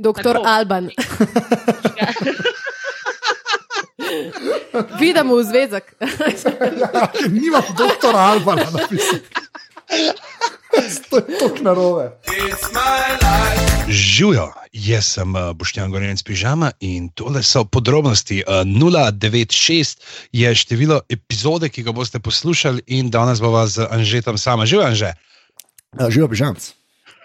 Doktor Tako. Alban. Vidimo v zvezek. Nimam doktora Albana napisal. To je tako narobe. Živijo, jaz sem eh, Boštjan Gorenc Pižama in tole so podrobnosti. Eh, 096 je število epizode, ki ga boste poslušali, in danes bova z Anžetom sama. Živijo, Anže. Živijo pižamc.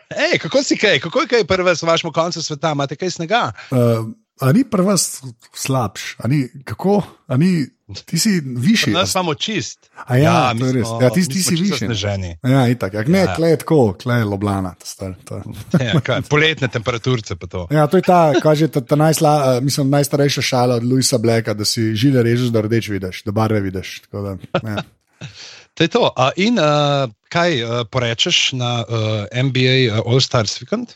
Ej, kako si kaj, kako je kaj prve v vašem koncu sveta, imate kaj snega? Uh, a ni pri vas slabš, a ni kako, a ni, ti si višji. Nas imamo čist. A ja, mi to je res. smo- Ja, ti- ti si višji. Sneženi. Ja, itak. Ja, ne, Ja. klej je tako, klej je loblana. ta Star, to. Ja, kaj, poletne temperature pa to. Ja, to je ta, kaže, ta, ta najsla, uh, mislim, najstarejša šala od Luisa Blacka, da si žile režeš, da rdeč vidiš, da barve vidiš. Da, ja. To je to. A, in uh, kaj uh, porečeš na uh, NBA uh, All-Stars Weekend?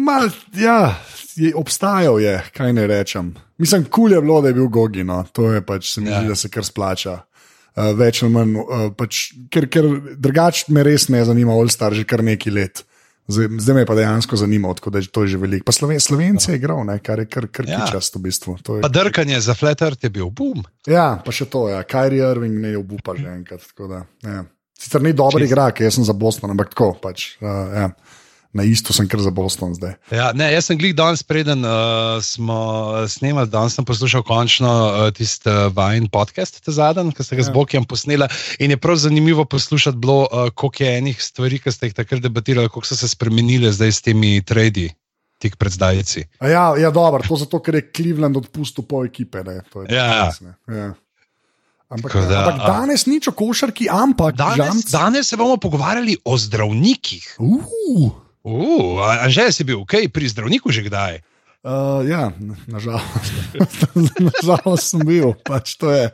Mal, ja, je, obstajal je, kaj ne rečem. Mislim, kul cool je bilo, da je bil Gogi, no. to je pač, se mi Ja. zdi, da se kar splača. Uh, več ali manj, uh, pač, ker, ker drugače me res ne zanima All-Star že kar nekaj let. Zdaj, zdaj me pa dejansko zanima, tako da je to že veliko. Pa Sloven, Slovence je igral, ne, kar je kar, kar Ja. kičast v bistvu. To je- Pa drkanje za Flat Earth je bil boom. Ja, pa še to, ja. Kyrie Irving ne obupa že enkrat. Da, ja. Sicer ni dober Čisto. igralec, jaz sem za Boston, ampak tako pač. Uh, ja. Na isto sem kar za Boston zdaj. Ja, ne, jaz sem glih danes, preden uh, smo snemali, danes sem poslušal končno uh, tisti uh, vajen podcast, ta zadnji, ki ste ga z Ja. Bokijem posnela. In je prav zanimivo poslušati, bilo, uh, koliko je enih stvari, ki ste jih takrat debatirali, kako so se spremenile zdaj s temi tradi, tik pred zdajci. A Ja, ja dobro, to zato, ker je Cleveland odpustil pol ekipe. Ne, to je Ja. res, ne. ja. Ampak, da, ampak danes nič o košarki, ampak Danes, žamc. danes se bomo pogovarjali o zdravnikih. Uh, Uh, a, a že si bil okay, pri zdravniku že kdaj? uh, ja, nažalost. nažalost sem bil, pač to je.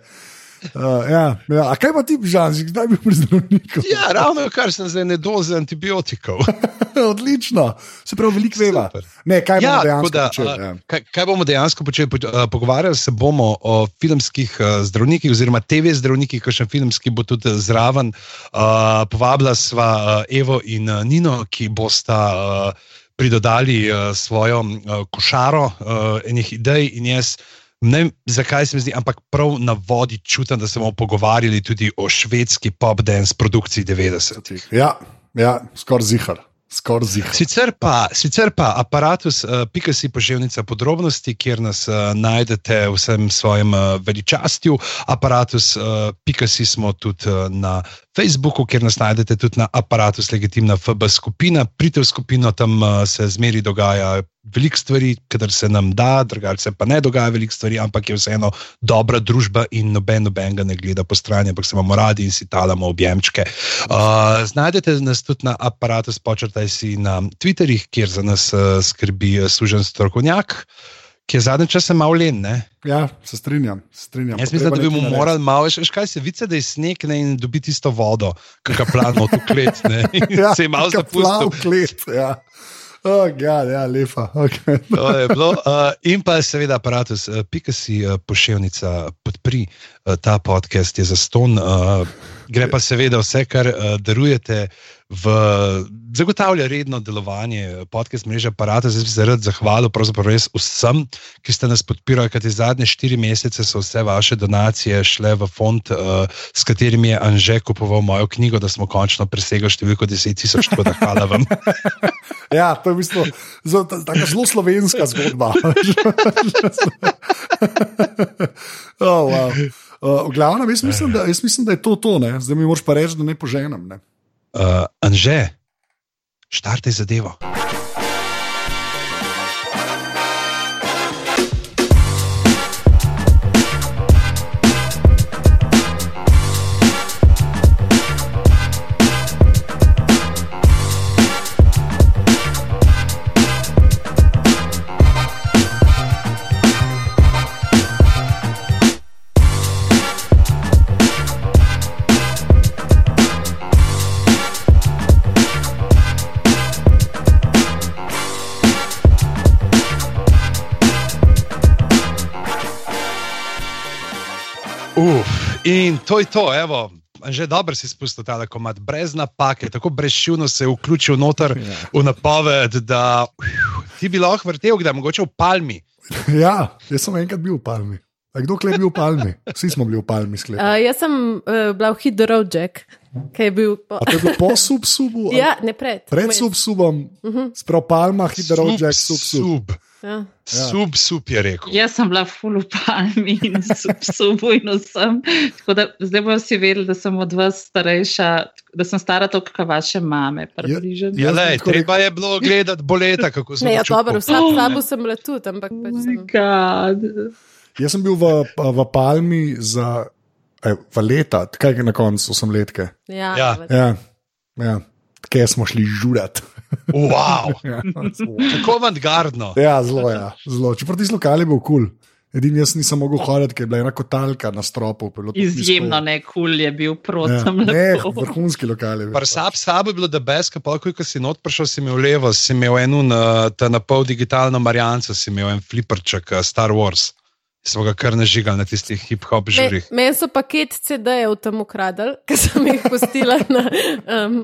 Uh, ja, ja. A kaj pa ti, Žan, si kdaj bil pri zdravniku? Ja, ravno kar sem zdaj ne doze antibiotikov. Odlično, se pravi, veliko veva. Ne, kaj bomo Ja, tako da, počeli? Ja. kaj, kaj bomo dejansko počeli? Po- a, Pogovarjali se bomo o filmskih a, zdravnikih, oziroma TV zdravnikih, ki še filmski bo tudi zraven. A, Povabila sva a, Evo in a, Nino, ki bosta a, pridodali a, svojo a, košaro a, enih idej in jaz. Ne vem, zakaj se mi zdi, ampak prav na vodi čutim, da se bomo pogovarjali tudi o švedski pop-dance produkciji 90. Ja, ja skoraj zihar. Skor. Sicer pa, sicer pa aparatus, uh, pika si poželjnica podrobnosti, kjer nas uh, najdete v vsem svojem uh, veličastju. Aparatus, uh, pika si smo tudi uh, na Facebooku, kjer nas najdete tudi na aparatus legitimna FB skupina. Pridite v skupino, tam uh, se zmeri dogaja veliko stvari, kadar se nam da, drugače se pa ne dogaja veliko stvari, ampak je vseeno dobra družba in noben noben ga ne gleda po strani, ampak se imamo radi in si talamo objemčke. Uh, znajdete nas tudi na aparatu, spočrtaj si na Twitterih, kjer za nas uh, skrbi uh, služen strokovnjak. Ki je zadnji čas malo len. Ne? Ja, se strinjam. Se strinjam. Jaz mislim, da bi mu morali malo, veš, kaj se vice, da je sneg ne, in dobi tisto vodo, ki ga plano tu klet. Ja, se je malo kot plav zapustil. klet. Ja. Oh, God, ja, lepa. Okay. Bilo. Uh, in pa seveda aparatus, uh, pika si uh, pošiljnica, podpri uh, ta podcast, je za ston. Uh, gre pa seveda vse, kar uh, darujete, v, zagotavlja redno delovanje podcast mreže aparata. Zdaj bi se rad zahvalil pravzaprav res vsem, ki ste nas podpirali, kajti zadnje štiri mesece so vse vaše donacije šle v fond, uh, s katerim je Anže kupoval mojo knjigo, da smo končno presegli številko 10 tisoč, tako da hvala vam. Ja, to je v bistvu zelo, slovenska zgodba. oh, wow. uh, v glavnem, jaz mislim, da, jaz mislim, da je to to. Ne? Zdaj mi moraš pa reči, da ne poženem. Ne? Uh, Anže, štartaj zadevo. In to je to, evo. že dobro si spustil ta komat, brez napake, tako brezšivno se je vključil noter ja. v napoved, da uf, ti bi lahko vrtel, da je mogoče v palmi. Ja, jaz sem enkrat bil v palmi. A kdo je bil v palmi? Vsi smo bili v palmi, sklepam. Uh, jaz sem uh, bila v Hit ki je bil po. A to je bil po subsubu? Ja, ne pred. Pred vmes. subsubom, sprav palma, hidro, jack, subsub. sub. Ja. Sub, sub je rekel. Jaz sem bila full v palmi in subu in vsem. Tako da zdaj bomo vsi vedeli, da sem od vas starejša, da sem stara toliko, kot vaše mame. Ja, Jaz lej, treba je bilo gledati boleta, kako se Ne, ja, dobro, vsak sabo sem bila tudi, ampak pač Oh my sem. God. Jaz sem bil v, v Palmi za eh, v leta, kaj je na koncu osemletke. Ja, Ja. Ja, ja. Kje smo šli žurat. Wow, ja, tako avantgardno. ja, zelo, ja, zelo. Čeprav ti lokal je bil kul. Cool. Edini jaz nisem mogel hoditi, ker je bila ena kotalka na stropu. Izjemno ne kul je bil, Ja, prosim. ne, vrhunski lokal je bil. Prsap sabo je bilo, da beska, pa ko si not prišel, si imel levo, si imel eno na, ta na pol digitalno Marijanco, si imel en fliperček eh, Star Wars. Smo ga kar nažigali na tistih hip-hop Me, žurih. meni so paket CD-jev tam ukradli, ker sem jih postila. Na, um,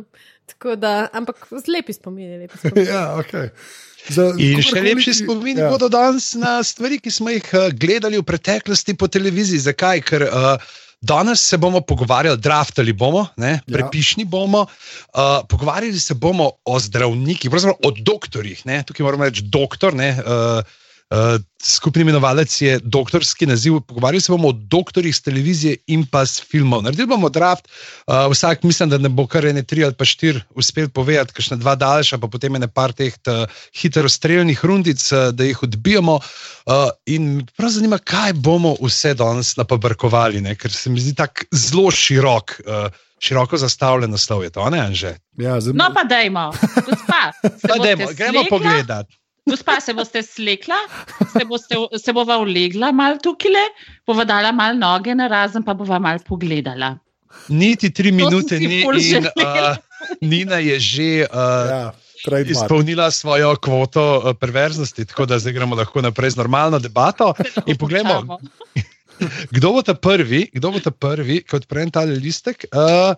tako da, ampak lepi spomini, lepi spomini. ja, okay. Za, In še lepši spomini ja. bodo danes na stvari, ki smo jih eh, gledali v preteklosti po televiziji. Zakaj? Ker uh, danes se bomo pogovarjali, draftali bomo, ne, Ja. prepišni bomo, uh, pogovarjali se bomo o zdravnikih, pravzaprav o doktorjih. Ne. Tukaj moramo reči doktor. Ne, uh, Uh, skupni imenovalec je doktorski naziv. Pogovarjali se bomo o doktorjih z televizije in pa s filmov. Naredili bomo draft, uh, vsak mislim, da ne bo kar ene tri ali pa štiri uspel povedati, kakšne dva daljša, pa potem ene par teh ta hitro streljnih rundic, uh, da jih odbijamo. Uh, in me prav zanima, kaj bomo vse danes napabrkovali, ne? ker se mi zdi tako zelo širok. Uh, Široko zastavljen naslov je to, ne Anže? Ja, zdaj, No, pa dajmo, gospa. se Pa dajmo, gremo pogledat. Gospa, se boste slekla, se, boste, se bova ulegla malo tukaj, bova dala malo noge na razen, pa bova malo pogledala. Niti tri sem minute ni in uh, Nina je že uh, ja, trademark. izpolnila svojo kvoto uh, perverznosti, tako da zdaj gremo lahko naprej z normalno debato. In poglejmo, Končamo. kdo bo ta prvi, kdo bo ta prvi, ki odpre ta listek? Uh,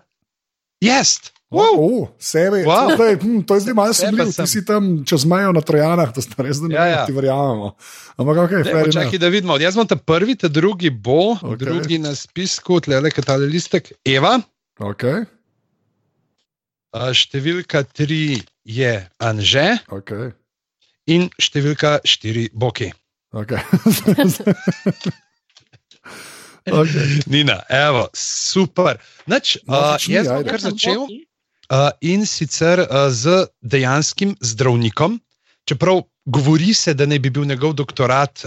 jaz. Wow. Oh, sebe, Wow. Zdaj, hm, to je zdaj malo sumljivo, sem. ti si tam čez mejo na Trojanah, to sta res, da ne Ja, ja, ti verjamemo. Ampak ok, fair enough. Čakaj, da vidimo. Jaz bom ta prvi, ta drugi bo, okay. drugi na spisku, tle le ta listek. Eva, Okay, uh, številka tri je Anže okay, in številka štiri Boki. okay. okay. Nina, evo, super. Nač, No, uh, začni, jaz bom kar sem začel. Boki. In sicer z dejanskim zdravnikom, čeprav govori se, da ne bi bil njegov doktorat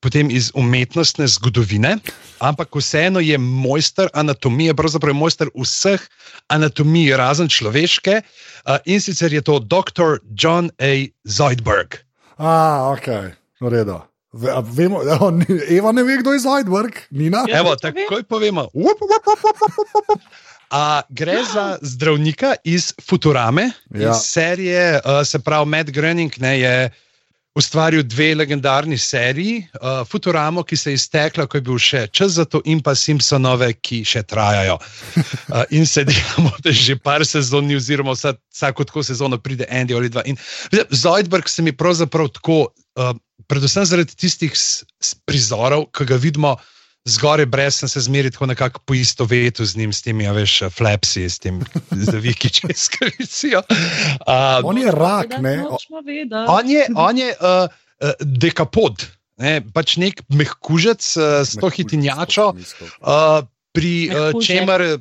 potem iz umetnostne zgodovine, ampak vseeno je mojster anatomije, pravzaprav mojster vseh anatomij, razen človeške. In sicer je to dr. John A. Zoidberg. A, ok, v redu. Vemo, a on, Eva ne ve, kdo je Zoidberg, Nina. Evo, takoj povemo. Up, up, up, up, up, up, up. A, gre za zdravnika iz Futurame, Ja. ja. iz serije, uh, se pravi, Matt Groening ne, je ustvaril dve legendarni seriji, uh, Futuramo, ki se je iztekla, ko je bil še čas za to, in pa Simpsonove, ki še trajajo. Uh, in se delamo, že par sezon, ni, oziroma vsa, vsako tako sezono pride en ali dva. In Zoidberg se mi pravzaprav tako, uh, predvsem zaradi tistih prizorov, ki ga vidimo. Zgoraj brez sem se zmeri tako nekako po isto vetu z njim, s temi, a veš, flapsi, s tem zaviki čez krivicijo. Uh, On je rak, ne? On je, on je uh, uh, dekapod, ne, pač nek mehkužec uh, s to hitinjačo, uh, pri uh, čemer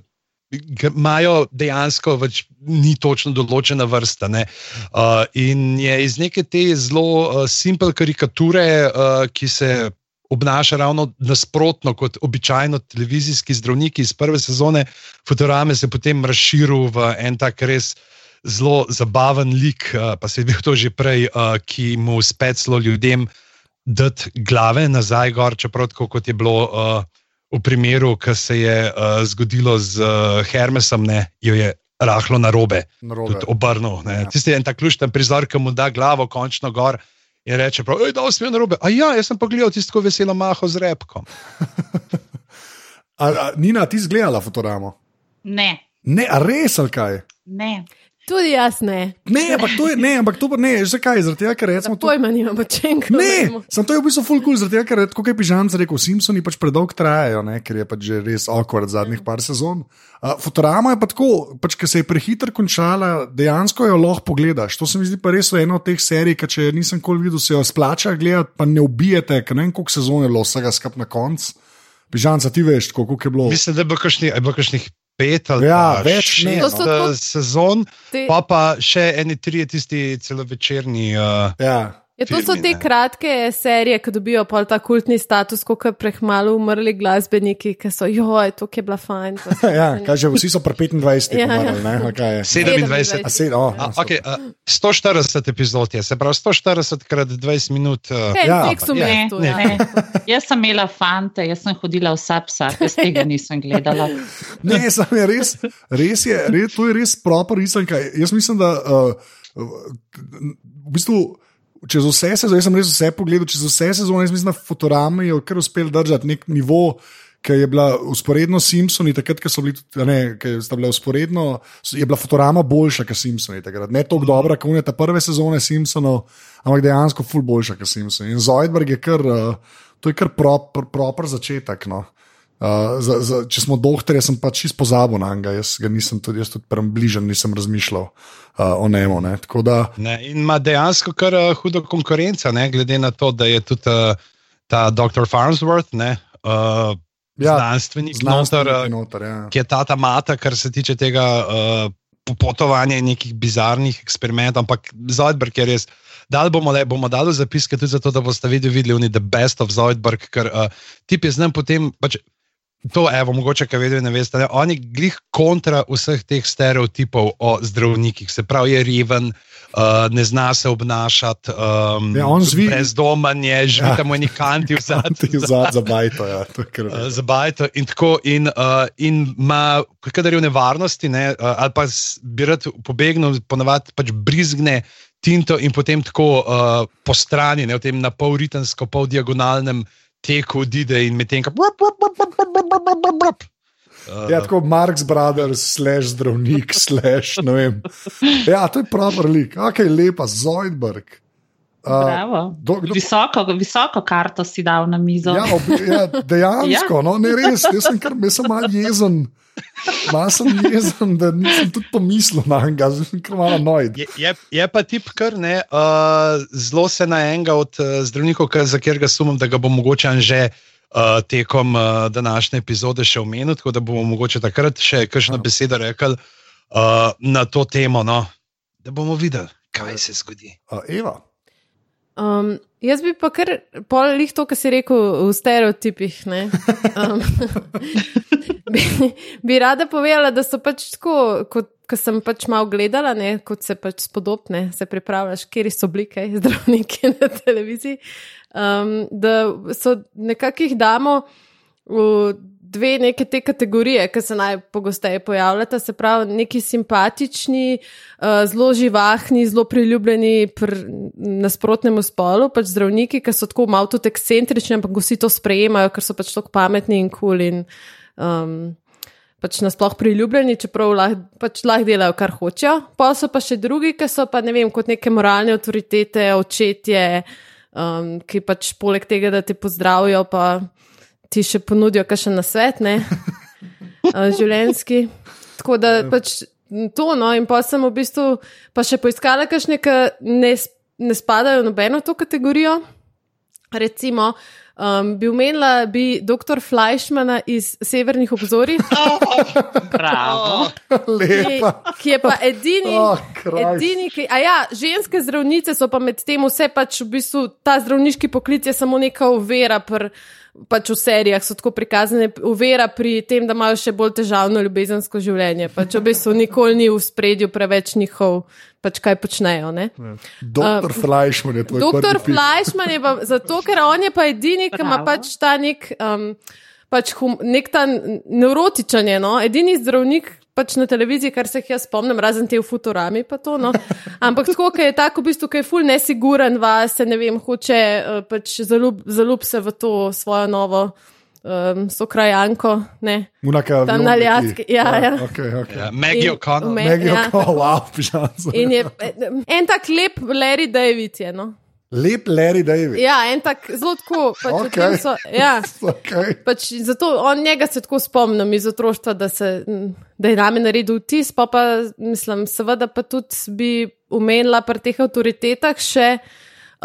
imajo dejansko več, ni točno določena vrsta. Ne. Uh, in je iz neke te zelo uh, simple karikature, uh, ki se obnaša ravno nasprotno kot običajno televizijski zdravniki iz prve sezone Futurame, se potem razširil v en tak res. Zelo zabaven lik, uh, pa se je bil to že prej, uh, ki mu uspe celo ljudem dati glave nazaj, gor, čeprav tako kot je bilo uh, v primeru, ki se je uh, zgodilo z uh, Hermesom, ne, jo je rahlo narobe, tudi obrnil. Ja. Ja. Tisti je en tak ključen prizor, ki mu da glavo končno gor. In reče, prav, da je vse narobe. A ja, jaz sem pa gledal tisto veselo maho z repkom. A, a, Nina, ti zgledala Futuramo? Ne, Ne, a res ali kaj? ne. Tudi jaz ne. Ne, ampak to je, ne, ampak to ne, zakaj? Zaradi tega, ker recimo to. Pojma nimam, če enkrat. Ne, sem to je v bistvu full cool, zaradi tega, ker kot je Pižan rekel, Simpsoni pač predolgo trajajo, ne, ker je pač že res awkward zadnjih par sezon. Uh, Futurama je pa tako, pač, ker se je prehiter končala, dejansko jo lahko pogledaš. To se mi zdi pa res ena od teh serij, ki če nisem kol videl, se jo splača gledati, pa ne ubijete, ker ne vem, koliko sezon je bilo vsega skup na koncu. Pižan, ti veš, koliko je bilo. Mislim, da je je bilo kakšnih pet ali Ja, pa več ne, šest no. To tako- sezon, Te, pa pa še eni trije tisti celovečerni. Uh, Ja. Ja, to so te kratke serije, ki dobijo pol ta kultni status, kot prehmalo umrli glasbeniki, ki so, joj, to je bila fajn. so ja, fajn." kaj že, vsi so pri 25, Ja, ja, ja. ja. ne, a kaj je. 27. A se, oh, A, okay, uh, 140 epizod je, se pravi 140 krat 20 minut. Uh, Ja, seks v ja, mestu. ne, ja. ne. Jaz sem imela fante, jaz sem hodila vsa psa, jaz tega nisem gledala. Ne, sam je res, res je, res, to je res proper risanka. Jaz mislim, da uh, v bistvu. Čez vse sezone, jaz sem res vse pogledal, čez vse sezone, jaz mislim, da Futurami je kar uspel držati nek nivo, ki je bila usporedno Simpsoni, takrat, ko so bili tudi, ne, ki sta bila usporedno, je bila Futurama boljša kot Simpsoni. Takrat. Ne toliko dobra, kot uneta prve sezone Simpsonov, ampak dejansko ful boljša kot Simpsoni. In Zoidberg je kar, uh, to je kar proper, proper začetek. No. Uh, za, za, če smo doktorji, sem pač čisto pozabil na njega, jaz ga nisem tudi, jaz tudi bližen nisem razmišljal uh, o njemu. ne. Tako da, ne, in ima dejansko kar uh, hudo konkurenco, ne, glede na to, da je tudi uh, ta dr. Farnsworth, ne, uh, Ja, znanstvenik, znanstvenik noter, noter, ja. ki je tata mata, kar se tiče tega uh, popotovanja in nekih bizarnih eksperimentov. Ampak Zoidberg je res. Dali bomo, le, bomo dali zapiske tudi zato, da boste videli, videli oni The Best of Zoidberg, ker uh, tip je znam potem. Pač, To, evo, mogoče, kaj vedno ne veste, ne? oni glih kontra vseh teh stereotipov o zdravnikih, se pravi, je reven, uh, ne zna se obnašati, um, Ja, zvi- brezdoman je, živi Ja. tam v neki kanti v Ti zadnjem. za, za bajto, ja. to je kar- Uh, za bajto in tako, in, uh, in ima, kadar je v nevarnosti, ne, uh, ali pa bi rad pobegnil, ponavadi pač brizgne tinto in potem tako uh, po strani, ne, v tem na pol ritensko, pol diagonalnem teku odide in medtem, ko. Uh, Ja, tako Marx Brothers, slash zdravnik, slash ne vem. Ja, to je pravi lik, ok, lepa, Zoidberg. Uh, Bravo. do- kdo- Visoko, visoko karto si dal na mizo. Ja, ob, ja, dejansko, ja. no, ne res, jaz sem kar jaz sem malo jezen. Malo sem jezen, da nisem tudi pomislil na njega, zdaj sem kar malo nojd. Je, je, je pa tip, kar ne, uh, zelo se na enega od uh, zdravnikov, kar, za katerega sumim, da ga bo mogoče že uh, tekom uh, današnje epizode še omenil, tako da bomo mogoče takrat še kakšno besedo rekli uh, na to temo, no, da bomo videli, kaj se zgodi. Uh, Eva, Um, jaz bi pa kar pol lih to, kar si rekel v stereotipih. ne. Um, bi, bi rada povedala, da so pač tako, kot ko sem pač malo gledala, ne, kot se pač spodobne, se pripravljaš, kjer so oblike zdravniki na televiziji. Um, da so nekako jih damo v dve neke te kategorije, ki se najpogosteje pojavljata, se pravi, neki simpatični, uh, zelo živahni, zelo priljubljeni pri nasprotnemu spolu, pač zdravniki, ki so tako malo tudi ekscentrični, ampak vsi to sprejemajo, ker so pač tako pametni in kul. Cool in, um, Pač nasploh priljubljeni, čeprav lahko pač lah delajo, kar hočejo. Pa so pa še drugi, ki so pa ne vem, kot neke moralne avtoritete, očetje, um, ki pač poleg tega, da te pozdravijo, pa ti še ponudijo kakšen nasvet, ne, življenjski. Tako da pač to, no, in pa sem v bistvu pa še poiskala kakšne, ki ne, ne spadajo v nobeno to kategorijo. Recimo, um, bi omenila bi dr. Fleischmana iz Severnih obzorij, Bravo. ki, lepa. ki je pa edini. Oh, Christ. Edini, ki, a ja, ženske zdravnice so pa med tem vse pač v bistvu ta zdravniški poklic je samo neka uvera, pr, pač v serijah so tako prikazane, uvera pri tem, da imajo še bolj težavno ljubezensko življenje. Pač v bistvu nikoli ni v spredju preveč njihov, pač kaj počnejo. Ne? Doktor uh, Fleischmann je tvoj Doktor. Fleischmann je pa zato, ker on je pa edini, ki ima pač ta nek, um, pač hum, nek ta nevrotičen, je, no? edini zdravnik. Pač na televiziji, kar se jih jaz spomnim, razen te v Futurami, pa to. No. Ampak tako, ki je tako, v bistvu, ki je ful nesiguren, vas, ne vem, hoče uh, pač zaljub, se v to svojo novo um, so krajanko, ne. Unaka, Tam na Aljatski, ja, ja. Okay, okay. Ja, Maggie In- O'Connell. Me- Megi ja. wow, pižam. In je en tak lep Larry David je. No? Lep Larry David. Ja, en tak zelo tako. Pač o Okej. tem so, ja. Okay. Pač zato on njega se tako spomnim iz otroštva, da, se, da je name naredil vtis, pa, pa mislim, seveda pa tudi bi umenila pri teh avtoritetah še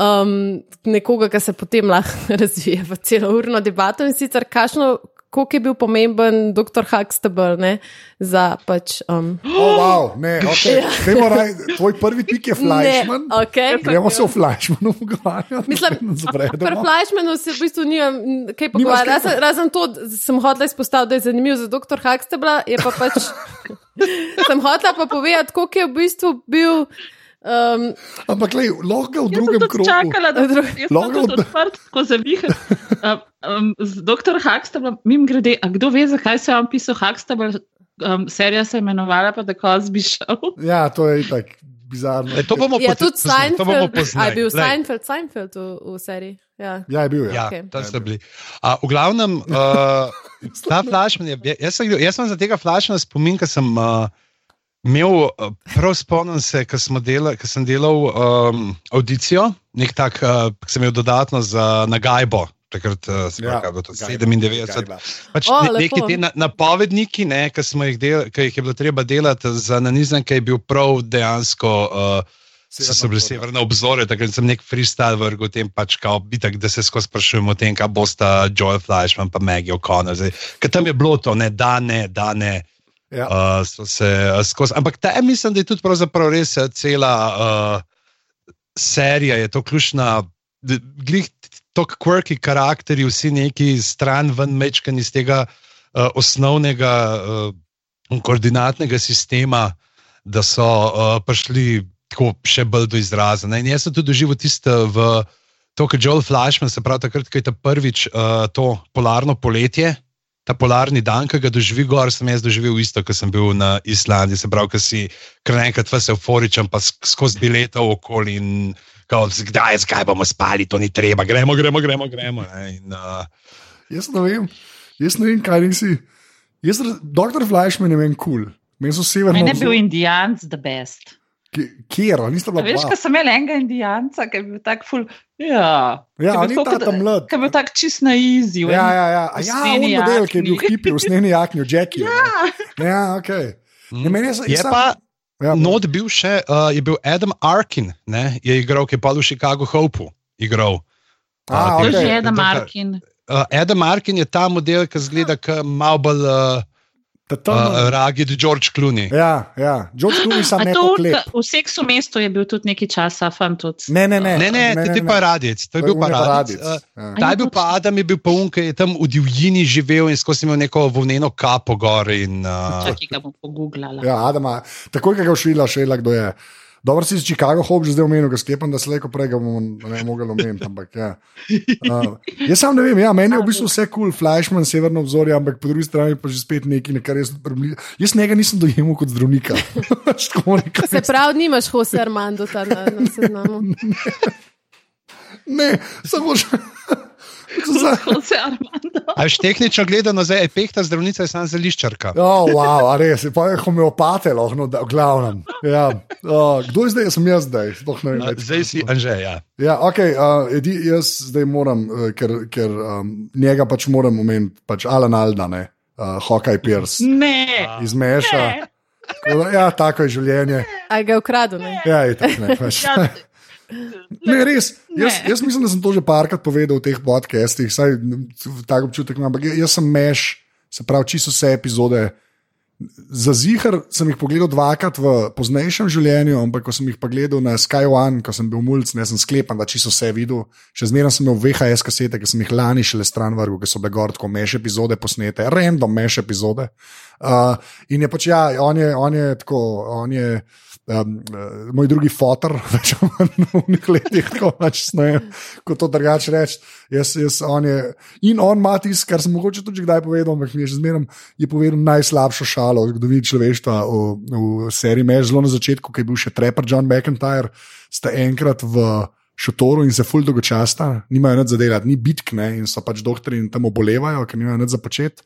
um, nekoga, ki se potem lahko razvije v celourno debato in sicer kašno. Kako je bil pomemben dr. Huxtable ne, za pač. Um, Oh, wow, ne, okay. Dajmo raj, tvoj prvi pik je Flashman. Ne, okay. Gremo se v Flashmanu pogovarjati. Mislim, Pri Zabredemo. Flashmanu se v bistvu nimam kaj pogovarjati. Razen, razen to, sem hotela izpostaviti, da je zanimiv za dr. Huxtable, je pa pač. sem hotela pa povedati, koliko je v bistvu bil. Um, Ampak, lej, lahko v Jaz sem drugem krogu. čakala, da jaz sem Lahko odprt, ko zaviham. Um, um, z dr. Huxtable, mim grede, a kdo ve, zakaj se je on pisal Huxtable? Um, serija se je imenovala pa The Cosby Show. Ja, to je itak bizarno. E, to bomo potem- tudi poznali, to bomo Seinfeld. A poznali. je bil Glej. Seinfeld, Seinfeld v, v seriji? Ja. Ja, je bil. Ja. Ja, okay. to so bili. A, v glavnem, uh, ta flashman je. Jaz sem, jaz sem za tega flashmana spomin, ker sem uh, imel, uh, prav spomnim se, ker delal, ko sem delal um, audicijo, nek tak, uh, ki sem imel dodatno za nagajbo. Takrat, uh, Ja, ja, to, Gajba, 97. Gajba. Pač O, ne, neki ti na, napovedniki, ne, ki smo jih, del, ki jih je bilo treba delati za nanizanke, je bil prav dejansko. Uh, So, so bile severne obzore, takrat sem nek freestyle vrgel tem, pač kao, bitak, da se skozi sprašujemo o tem, kaj bosta Joel Flashman pa Maggie O'Connor. Ker tam je bilo to, ne, da ne, da ne. Ja. Uh, so se uh, skozi. Ampak ta, mislim, da je tudi pravzaprav res eh, cela uh, serija, je to ključna. Glih tok quirky karakteri, vsi neki stran ven mečkani iz tega uh, osnovnega uh, koordinatnega sistema, da so uh, prišli tako še bolj do izraza. Ne? In jaz sem tudi doživel tisto v to, kar Joel Flashman, se pravi takrat, ko je ta prvič uh, to polarno poletje. Ta polarni dan, ki ga doživi gor, sem jaz doživel isto, ko sem bil na Islandiji. Se pravi, ko si kar naenkrat vse euforičen, pa sk- skozi bileta okoli in kao, kdaj, zakaj bomo spali, to ni treba, gremo, gremo, gremo. gremo ne. in, uh, Jaz ne vem, jaz ne vem, kaj nisi. Jaz, Dr. Flashman je meni kul. Cool. Meni so severno. Meni je bil Indijanc the best. Kjer, A bila veš, dva. ko sem imel enega Indijanca, ki je bil tak ful. Ja, Ja, je ni tako, ta da- tam mlad. ki je bil tak čist na izi. Ja, ja, ja. A ja, on usnjeni model, ki je bil hipi, v sneni jakni, v Jackie. Ja, ja ok. Ne, meni je, je sam- pa ja, not bil še, uh, je bil Adam Arkin, ne, je igral, ki je pa v Chicago Hopu igral. A, To ok. je že Eda Doktor- Markin. Uh, Adam Arkin je ta model, ki zgleda kot malo bolj uh, tam- uh, ragid George Clooney. Ja, ja. George Clooney sam klep. k- v seksu mestu je bil tudi nekaj časa, fan tudi. Ne, ne, ne. Ne, ne, to je pa radijec, to je bil pa Ja. Ta je bil pa Adam, je bil pa un, ki je tam v divjini živel in skozi imel neko volneno kapo gor. In, uh, Čakaj, ga bom pogooglala. Ja, Adama, takoj, ko ga všvila, še ela, kdo je. Dobro si iz Chicago Hope že zdaj omenil, ga sklepam, da se leko prej ga bomo ne mogli omeniti. Ampak, ja. uh, jaz sam ne vem, ja, meni je v bistvu vse kul, cool, Flashman, severno obzorje, ampak po drugi strani pa že spet nekaj, na kar jaz prebližam. Jaz njega nisem dojemal kot zdravnika. Se pravi, nimaš Jose Armando tam na, na seznamu. ne, samo še. Za, Jose Armando. A veš, tehnično gledano, zdaj je pehta zdravnica, je samo zeliščarka. oh, wow, a res, pa je homeopate, lahko, no, da, glavnem. Ja. Uh, kdo je zdaj, sem jaz zdaj, vem. Uh, več. Zdaj si Anže, ja. Ja, okay, uh, edi, jaz zdaj moram, uh, ker, ker um, njega pač moram omeniti, pač Alan Alda, ne, uh, Hawkeye Pierce Ne, iz Meša. ne. Tako Ja, tako je življenje. A ga je ukradel? Ne? Ja, ne, pač. Ne, res. Jaz, Ne. jaz mislim, da sem to že parkrat povedal v teh podcastih, saj tako občutek imam. Ampak jaz sem meš, se pravi, čisto vse epizode. Za zihar sem jih pogledal dvakrat v poznejšem življenju, ampak ko sem jih pa gledal na Sky One, ko sem bil mulj, ne sem sklepan, da čisto vse videl. Še zmeraj sem imel VHS kasete, ki sem jih lani šele stran vrgel, ki so bile gor tako meš epizode posnete, random meš epizode. Uh, in je pač ja, on je, on je tako, on je. Um, uh, moj drugi fotor, več v nekih letih, tako pač ne, kot to drugače reči. Jaz, jaz, on je, in on ima tisto, kar sem mogoče tudi kdaj povedal, ampak mi je že zmeraj je povedal najslabšo šalo v zgodovini človeštva v, v seriji Meš, zelo na začetku, ki je bil še Trapper John McIntyre, sta enkrat v šotoru in se ful dolgočasta, nimajo nič za delati, ni bitk, ne, in so pač doktori in tam obolevajo, ker nimajo nič za početi.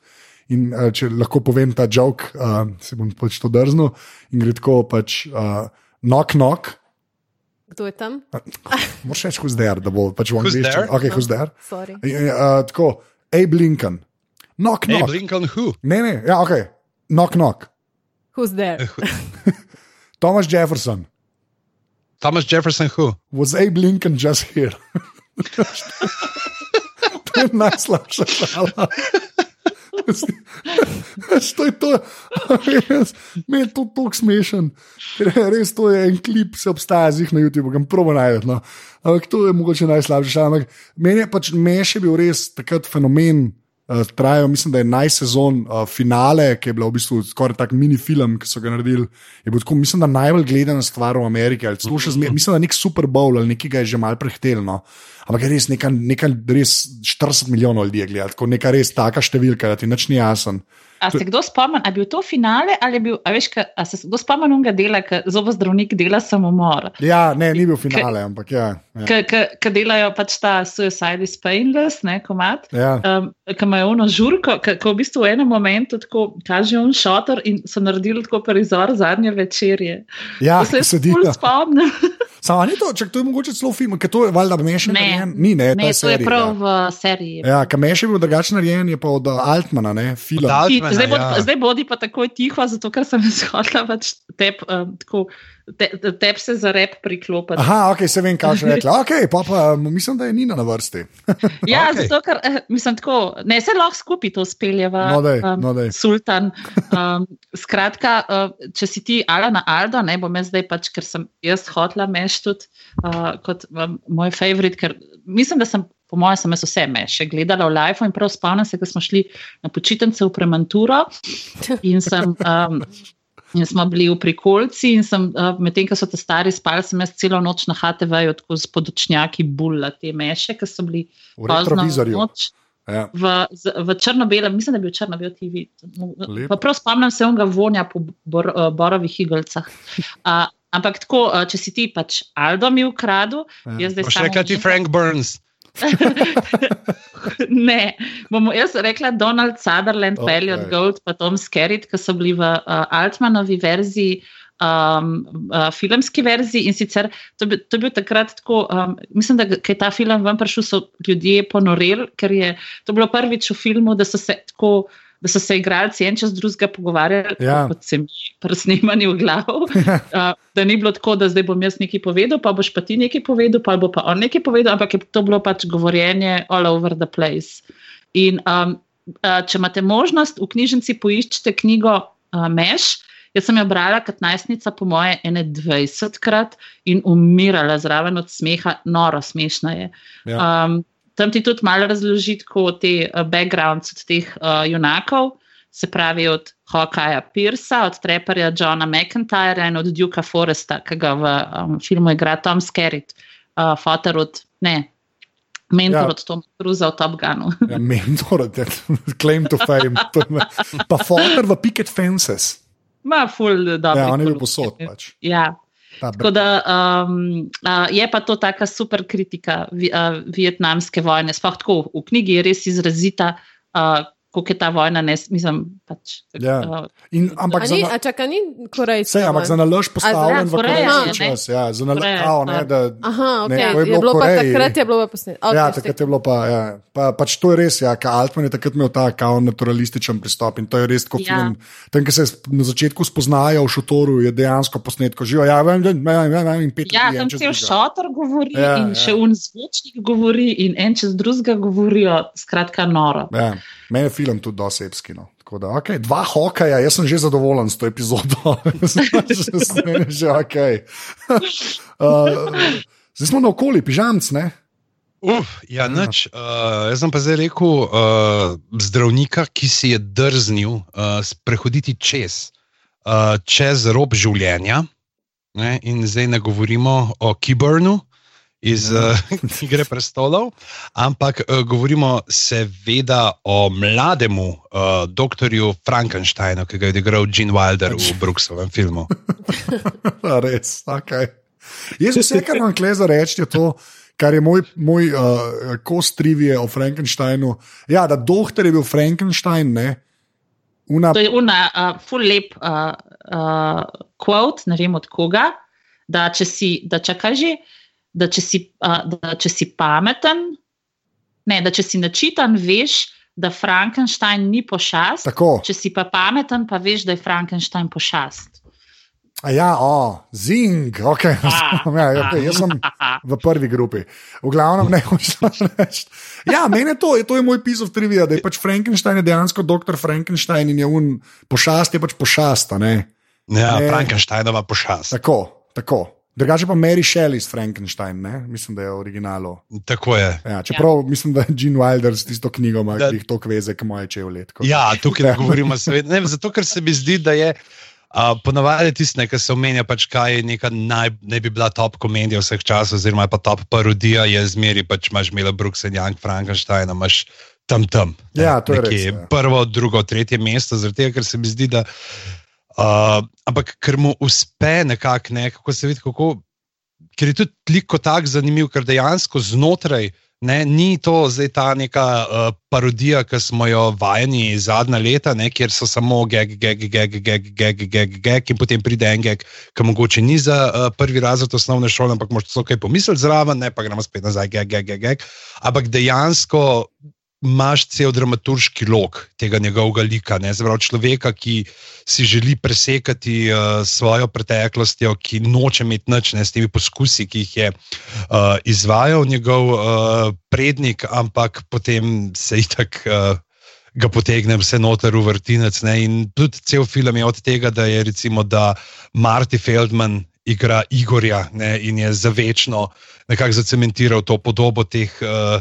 In uh, če lahko povem ta jok, uh, se bom pač to drznil in gre tako pač uh, knock knock. Kdo je tam? Moš reči, who's there, da bo pač v Who's angliščini. there? Okay, who's there? Sorry. Uh, tako, Abe Lincoln. Knock knock. Lincoln Who? Ne, ne, ja, ok. Knock knock. Who's there? Thomas Jefferson. Thomas Jefferson Who? Was Abe Lincoln just here? to je najslabša šala. To je to, res, meni je to tako smešen. Res to je en klip, se obstaja zih na YouTubu, kam probo najdete. No. Ampak to je mogoče najslabše šala. Ampak Meni je pač Meš je bil res takrat fenomen. Uh, trajajo, mislim, da je najsezon uh, finale, ki je bil v bistvu skoraj tak mini film, ki so ga naredili. Je bil tako, mislim, da najbolj gledana stvar v Ameriki. še zmer- Mislim, da nek Super Bowl ali nekaj ga je že mal prehteljno. Ampak je res nekaj, nekaj res 40 milijonov ljudi je gledalo, tako neka res taka številka, da ti nič ni jasen. A se kdo spomni, ali je bil to finale ali je bil, a veš, ka, a se kdo spomni unga dela, ki zobozdravnik dela samomor? Ja, ne, ni bil finale, ampak ja. ja. Ki delajo pač ta Suicide is Painless, ne, komat. ja. Um, ki imajo ono žurko, ki v bistvu v enem momentu tako kaže on šotor in so naredili tako prizor zadnje večerje. ja To se ful spomnim. Samo ni to, če to je mogoče celo film, ker to je valjda mešan. Ne. Ni, ne, Ne, to je serija. prav v seriji. Ja, Kameš je bil drugačen narejen, je pa od uh, Altmana, ne, film. Altmana, Zdaj, bod, ja. zdaj bodi pa takoj tiho, zato ker sem izhodila pač tep, um, tako, te, tep se za rep priklopiti. Aha, ok, se vem, kaj še rekla. Ok, pa pa um, mislim, da je Nina na vrsti. Ja, okay. zato ker eh, mislim tako, ne se lahko skupaj to speljeva. No, daj, no, daj. Sultan. Um, skratka, uh, če si ti Alana Aldo, ne bom jaz zdaj pač, ker sem jaz hotla meš tudi uh, kot um, moj favorit, ker mislim, da sem. Po mojem, sem jaz vse meše gledala v live in prav spomnim se, ko smo šli na počitnice v Premanturo in sem. Um, In smo bili v prikolci, in sem, medtem ko so te stari spali, sem jaz celo noč na HTV-ju tako z podočnjaki bulla te meše, ki so bili V pozno retrovizorju. noč Ja. v, v črno-belem, mislim, da je bil črno-bel TV. Lepo. Pa prav spomnim se onega vonja po bor, uh, borovih igelcah. Uh, ampak tako, uh, če si ti pač Aldo mi ukradel, Ja. jaz zdaj samo rekla ti Frank Burns. ne, bomo jaz rekla Donald Sutherland, Ok. okay. Elliot Gold, pa Tom Skerritt, ki so bili v uh, Altmanovi verziji. Um, uh, filmski verziji in sicer to, bi, to je bil takrat tako, um, mislim, da je ta film ven prišel, so ljudje ponoreli, ker je to bilo prvič v filmu, da so se tako. Da so se igralci en čez drugega pogovarjali, Ja. ja. kot se mi pri snemanju v glavu. uh, da ni bilo tako, da zdaj bom jaz nekaj povedal, pa boš pa ti nekaj povedal, pa bo pa on nekaj povedal, ampak je to bilo pač govorjenje all over the place. In um, uh, če imate možnost, v knjižnici poiščite knjigo uh, Meš. Jaz sem jo brala kot najstnica, po moje, ene 20 krat in umirala zraven od smeha, noro smešna je. Ja. Um, tam ti tudi malo razloži tako te uh, backgrounds od teh uh, junakov, se pravi od Hawkeja Piersa, od Treperja Johna McIntyra in od Dukea Foresta, ki ga v um, filmu igra Tom Skerritt, uh, fotor od, ne, mentor Ja. ja. od Toma Cruza v Top Gunu. Ja, mentor, that claim to fame. To je me- Pa fotor v Picket Fences. Ma, ful, dobro. Ja, on je bil posod. Pač. Ja. Ta Tako da um, uh, je pa to taka super kritika vi, uh, vietnamske vojne. Sploh tako v knjigi je res izrazita, uh, kako je ta vojna, ne, mislim, pač. Ja. Uh, In, ampak ni, na- a čaka, ni korejski. Sej, ampak za nalož postavljen v Koreja, korejski čas. Ja, za nalož, ne, ja. da, Aha, ok. Ne, je je, bilo v pa takrat je bilo pa posneto. Okay, ja, takrat je bilo pa, ja, pa, pač to je res, ja, ka Altman je takrat imel ta kao naturalističen pristop in to je res kot Ja. film. Tam, ki se na začetku spoznajo v šotoru, je dejansko posnetko živo. Ja, vem, vem, vem, vem, vem, in pet Ja, tam cel šotor govori Ja, ja, in ja. še un zvočnik govori in en čez drugega govorijo, skratka noro. Ja, meni je film tudi dosebski. No. Tako Da, okay, dva hokaja, jaz sem že zadovoljen s to epizodo. Je že ok. Uh, zdaj smo na okoli, pižamc, ne? Uf, ja, nič. Uh, jaz sem pa zdaj rekel, uh, zdravnika, ki si je drznil uh, prehoditi čez, uh, čez rob življenja. Ne, in zdaj ne govorimo o Kiburnu iz uh, Igre prestolov, ampak uh, govorimo seveda o mlademu uh, doktorju Frankensteinu, ki ga je odigral Gene Wilder v Brooksovem filmu. Res, okay. Jaz vse, kar vam kleza reči, je to, kar je moj, moj uh, kost trivije o Frankensteinu. Ja, da doktor je bil Frankenstein, ne. Una, To je una uh, full lep uh, uh, quote, ne vem od koga, da če si, da če kaže, da če si, uh, da če si pameten, ne, da če si načitan, veš, da Frankenstein ni pošast. tako. Če si pa pameten, pa veš, da je Frankenstein pošast. A ja, o, zing, ok. ja, okay jaz sem v prvi grupi. V glavnem ne hočem reči. Ja, meni je to, je to je moj piece of trivia, da je pač Frankenstein je dejansko doktor Frankenstein in je un pošast, je pač pošast, a ne. Ja, Ne. Frankensteinova pošast. Tako, tako. Drugače pa Mary Shelley iz Frankenstein, ne? mislim, da je v originalu. Tako je. Ja, čeprav ja. mislim, da je Gene Wilder s tisto knjigo, ima Da- jih to kveze, kot moje čevlje. Ja, tukaj ne govorimo seveda. Ne, zato, ker se mi zdi, da je uh, ponavadi tisto, kar se omenja, pač kaj je neka naj, ne bi bila top komedija vseh časov, oziroma pa top parodija, je zmeri pač imaš Mila Brooks in Young Frankenstein, imaš tam tam. ne, Ja, to je res, ja. Prvo, drugo, tretje mesto, zaradi tega, ker se mi zdi, da. Uh, ampak ker mu uspe nekako, ne, kako se vidi, kako. Ker je tudi lik kot tak zanimiv, ker dejansko znotraj Ne, ni to zdaj ta neka uh, parodija, ki smo jo vajeni zadnja leta, ne, kjer so samo geg, geg, geg, geg, geg, geg, geg, in potem pride en geg, ki mogoče ni za uh, prvi razred osnovne šole, ampak moš to kaj pomisliti zraven, ne pa gremo spet nazaj, geg, geg, geg. Ampak dejansko imaš cel dramaturški lok tega njegovega lika, ne pravi človeka, ki si želi presekati uh, svojo preteklostjo, ki noče imeti nič ne, s temi poskusi, ki jih je uh, izvajal njegov uh, prednik, ampak potem se itak. Uh, Ga potegne vse noter v vrtinec. Ne? In tudi cel film je od tega, da je recimo, da Marty Feldman igra Igorja ne? in je za večno nekako zacementiral to podobo teh uh,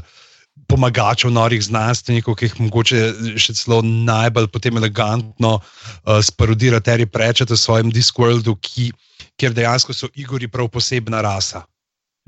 pomagačev, norih znanstvenikov, ki jih mogoče še celo najbolj potem elegantno uh, sparodira Terry Pratchett v svojem Discworldu, ki, kjer dejansko so Igori prav posebna rasa.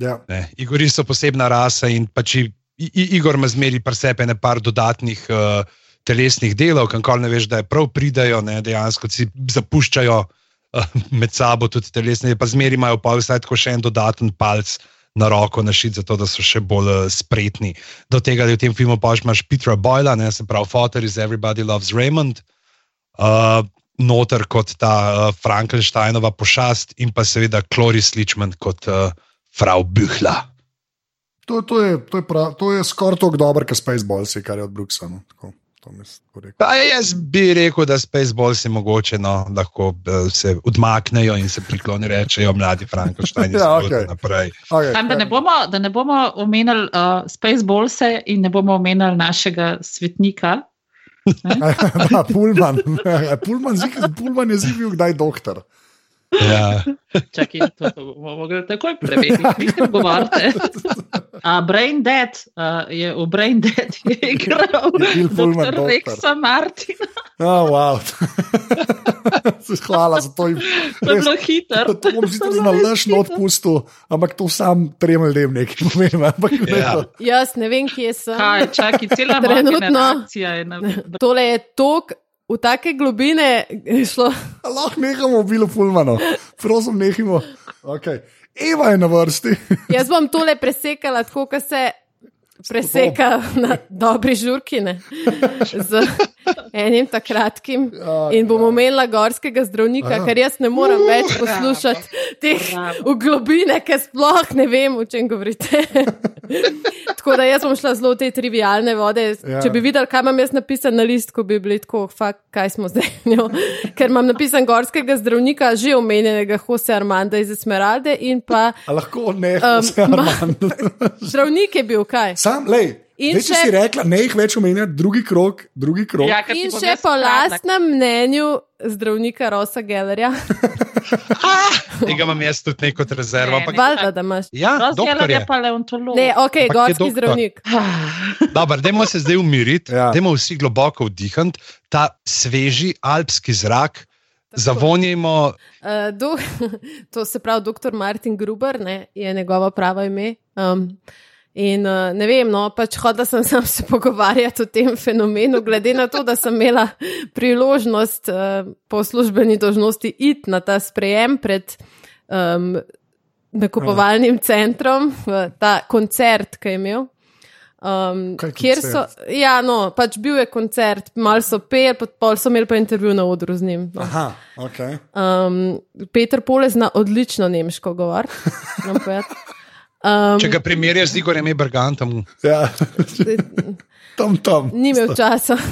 Ja. Ne. Igori so posebna rasa in pač Igor ima zmeri pri sebi nekaj dodatnih uh, telesnih delov, kamor ne veš, da je prav pridajo, ne, dejansko si zapuščajo uh, med sabo tudi telesne, pa zmeri imajo pa vsaj tako še en dodaten palc. Na roko našiti, zato da so še bolj uh, spretni. Do tega, da v tem filmu pač imaš Petra Boyla, ne se pravi, Fotor iz Everybody Loves Raymond, uh, noter kot ta uh, Frankensteinova pošast in pa seveda Cloris Lichman kot uh, Frau Bühler. To, to je, to je, prav- to je skoraj tako dobro, kot Spaceballs, kar je od Brooksa. No. Tako, Pa jaz bi rekel, da Spaceballs je mogoče no, lahko eh, se odmaknejo in se priklonijo, rečejo mladi Frankenstein. Ja, ja, okay. naprej. Okay, Tam, da, ne bomo, da ne bomo omenjali uh, Spaceballse in ne bomo omenjali našega svetnika. da. Pullman, zik, Pullman je zivil, kdaj doktor. Ja. Čakaj, to, to bomo mogli takoj vi ste govorite. A Brain Dead uh, je v Brain Dead je igral dr. doktor. Rexa Martina. Oh, wow. Hvala za to. To je bilo hitro. To bom sicer na laž odpustil, ampak to sam trem ljudem nekaj pomeni. Ampak, Ja. ja. Jaz ne vem, kje sem. Kaj, čakaj, cela Trenutno. je na Tole je tok v take globine šlo. Lahko nehamo bilo Pullmano, prosim, nehimo. Okay. Eva je na vrsti. Jaz bom tole presekala tako, kot se preseka na dobri žurki, ne? z enim takratkim. In bom omenila gorskega zdravnika, Aha. ker jaz ne morem več poslušati teh v globine, ker sploh ne vem, o čem govorite. tako da jaz bom šla zelo v te trivialne vode. Ja. Ja. Če bi videli, kaj imam jaz napisan na listku, bi bili tako, fakt, kaj smo zdaj. njo. Ker imam napisan gorskega zdravnika, že omenjenega Jose Armanda iz Esmeralde in pa A lahko ne, Um, vse ma- Armando. zdravnik je bil kaj. Sam, lej. In Zdaj, če še- si rekla, ne jih več omenjati, drugi krok, drugi krok. Ja, In še po lastnem mnenju zdravnika Rosa Gellerja, Tega imam jaz tudi neko rezervo. Ne, Ampak, valjda, da imaš. ja, doktor je. je pa leontolog. Ne, ok, Ampak je gorski doktor. zdravnik. Dobro, dajmo se zdaj umiriti, Ja. dajmo vsi globoko vdihati ta sveži alpski zrak, zavonjimo. Uh, do, to se pravi, dr. Martin Gruber ne, je njegovo pravo ime. Um, in uh, ne vem, no, pač hodila sem sam se pogovarjati o tem fenomenu, glede na to, da sem imela priložnost uh, po službeni dožnosti iti na ta sprejem pred um, nakupovalnim centrom, v ta koncert, ki je imel. Um, Kaj kjer so, koncert? ja, no, pač bil je koncert, malo so peli, pol so imeli pa intervju na odru z njim. No. Aha, ok. Um, Peter Pole zna odlično nemško govoriti. moram povedati. Um, Če ga primerjaš z Igorjem Ebergantom, Ja. tam, tam. Ni imel časa.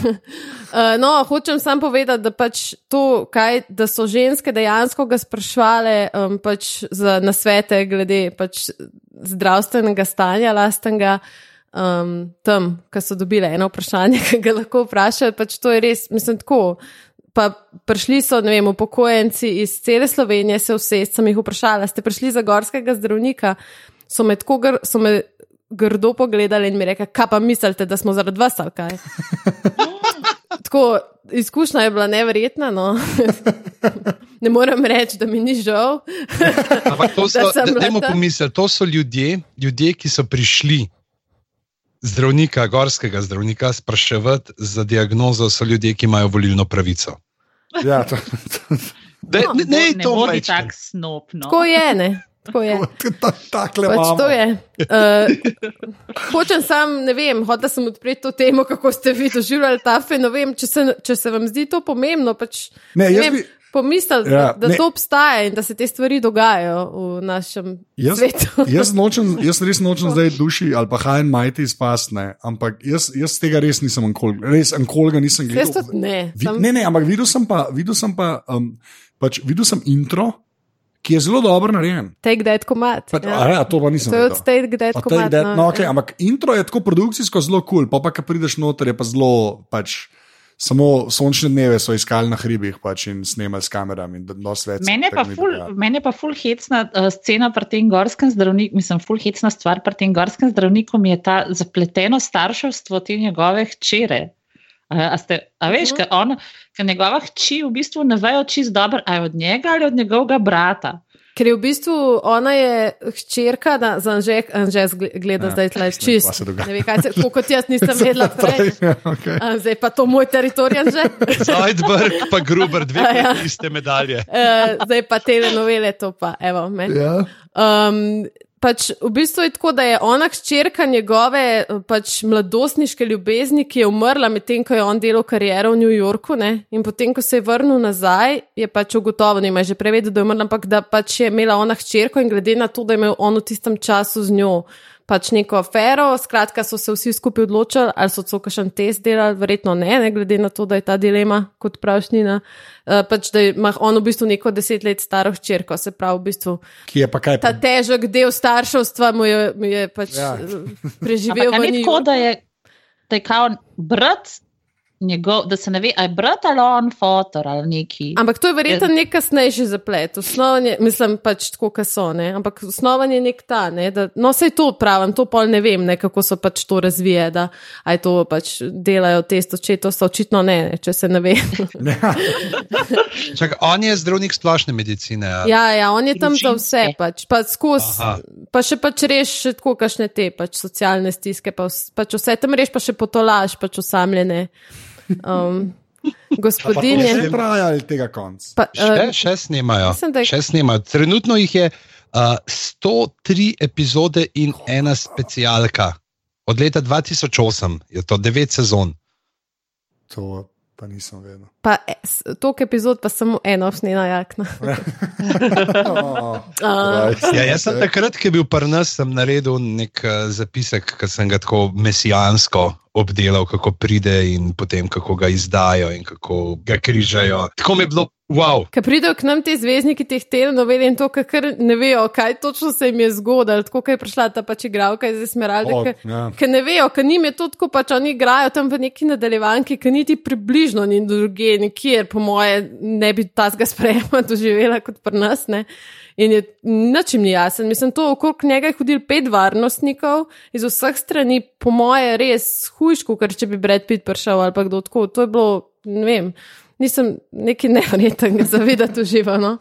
Uh, no, hočem samo povedati, da, pač to, kaj, da so ženske dejansko ga sprašvale um, pač za nasvete glede pač zdravstvenega stanja lastnega. Um, tam, ki so dobile eno vprašanje, ki ga lahko vprašajo, pač to je res, mislim, tako. Pa prišli so, ne vem, upokojenci iz cele Slovenije, se vse, sem jih vprašala, ste prišli za gorskega zdravnika, so me tako gr, so me grdo pogledali in mi rekli, kaj pa mislite, da smo zaradi vas ali kaj. Tako, izkušnja je bila neverjetna. No. ne morem reči, da mi ni žal. ampak to so, Da da, dajmo pomisliti, to so ljudje, ljudje, ki so prišli. Zdravnika, gorskega zdravnika, spraševati za diagnozo, so ljudje, ki imajo volilno pravico. Ja, to, to, De, No, ne, ne, ne to bodi majčkeno. tak snop. No. Tako je, ne. Tako je. takle Pač imamo. to je. Uh, hočem sam, ne vem, hotel sem odpreti to temo, kako ste vi doživljali ta fenomen. Če se, če se vam zdi to pomembno, pač Ne, ne jaz vem, bi- pomislite, Ja, da, da ne. to obstaja in da se te stvari dogajajo v našem Jaz, svetu. jaz, nočem, jaz res nočem zdaj duši ali pa hajen majti izpasne, ampak jaz, jaz tega res nisem ankol, res ankolga nisem Jaz gledal. tudi ne. Vi, Sam, ne, ne, ampak videl sem pa, videl sem pa um, pač, videl sem intro, ki je zelo dobro narejen. Take that comat. Pa, ja. ja, to pa nisem To je od. Take that Od Take comat. That- no, okay, ampak intro je tako produkcijsko zelo kul, cool, pa, pa ko prideš noter, je pa zelo pač. Samo sončne dneve so iskali na hribih pač in snemali s kamerami. Meni je, pa ful, je pa ful hecna uh, scena pri tem gorskem zdravniku, mislim, ful hecna stvar pri tem gorskem zdravniku mi je ta zapleteno starševstvo te njegove hčere. A, a, ste, a veš, Mhm. ker on, ker njegova hči v bistvu ne vejo čist dobro, a je od njega ali od njegovega brata. Ker je v bistvu ona je hčerka, da za Anže, Anže gleda Ja, zdaj tle ne vem, čist. dogaja. Ne ve, kaj se, tako kot jaz nisem vedela prej. Ja, okay. A, Zdaj pa to moj teritorij, Anže. Zoidberg, pa Gruber, dve ja. iste medalje. Uh, zdaj pa telenovele, to pa, evo, me. Ja. Um, pač v bistvu je tako, da je ona hčerka njegove pač mladostniške ljubezni, ki je umrla medtem, ko je on delal kariero v New Yorku. Ne? In potem, ko se je vrnil nazaj, je pač ugotovil, ima že prevedel, da je umrla, ampak da pač je imela ona hčerko in glede na to, da je imel on v tistem času z njo. Pač neko afero, skratka, so se vsi skupaj odločili, ali so celo kakšen test delali, verjetno ne, ne, glede na to, da je ta dilema, kot pravšnina. Uh, pač, da ima on v bistvu neko deset let staro hčerko, se pravi, v bistvu Ki je pa kaj ta težek del starševstva mu je, mu je pač Ja. ja. preživel Ampak ni tako, da je, da je kao brat njegov, da se ne ve, ali je brat ali on fotor ali neki. Ampak to je verjetno nek kasnejši zaplet. Osnovan je, mislim, pač tako, kot so. Ne? Ampak osnovan je nek ta. Ne? Da, no, sej to pravim, to pol ne vem, ne, kako so pač to razvije. Da, aj to pač delajo test očetov, so očitno ne, ne, če se ne ve. Čak, on je zdravnik splošne medicine. a? ja, ja, on je tam za vse, pač, pa, skozi, Aha. pa še pač reš tako, kašne te pač socialne stiske, pa, pač vse tam reš, pa še potolaž, pač osamljene. Um, gospodinje. Ne traja ali tega konc. Pa, Še, uh, še snemajo. mislim, da je- Še snemajo. Trenutno jih je uh, 103 epizode in ena specialka. Od leta 2008 je to 9 sezon. To pa nisem vedel. Pa e, s- toliko epizod, pa samo eno snena jakna. Oh, Uh, Ja, jaz sem takrat, ko je bil pri nas, sem naredil nek uh, zapisek, ki sem ga tako mesijansko obdelal, kako pride in potem kako ga izdajo in kako ga križajo. Tako mi je bilo, wow. Ker pridejo k nam ti zvezdniki teh telenovel in to, kar ne vejo, kaj točno se jim je zgodilo, tako kot je prišla ta pač igralka iz Esmeralde. O, ker- ja. Ker ne vejo, ker njim je to tako, pač oni igrajo tam v neki nadaljevanki, ki niti približno ni druge, nikjer, po moje, ne bi tazga sprejema doživela kot pri nas. Ne? In je načim ni jasen. Mislim, to okrog njega je hodil pet varnostnikov iz vseh strani, po moje, res hujško, ker če bi Brad Pitt prišel ali pa kdo tako. To je bilo, ne vem, nisem neki nevreten zavedati uživano.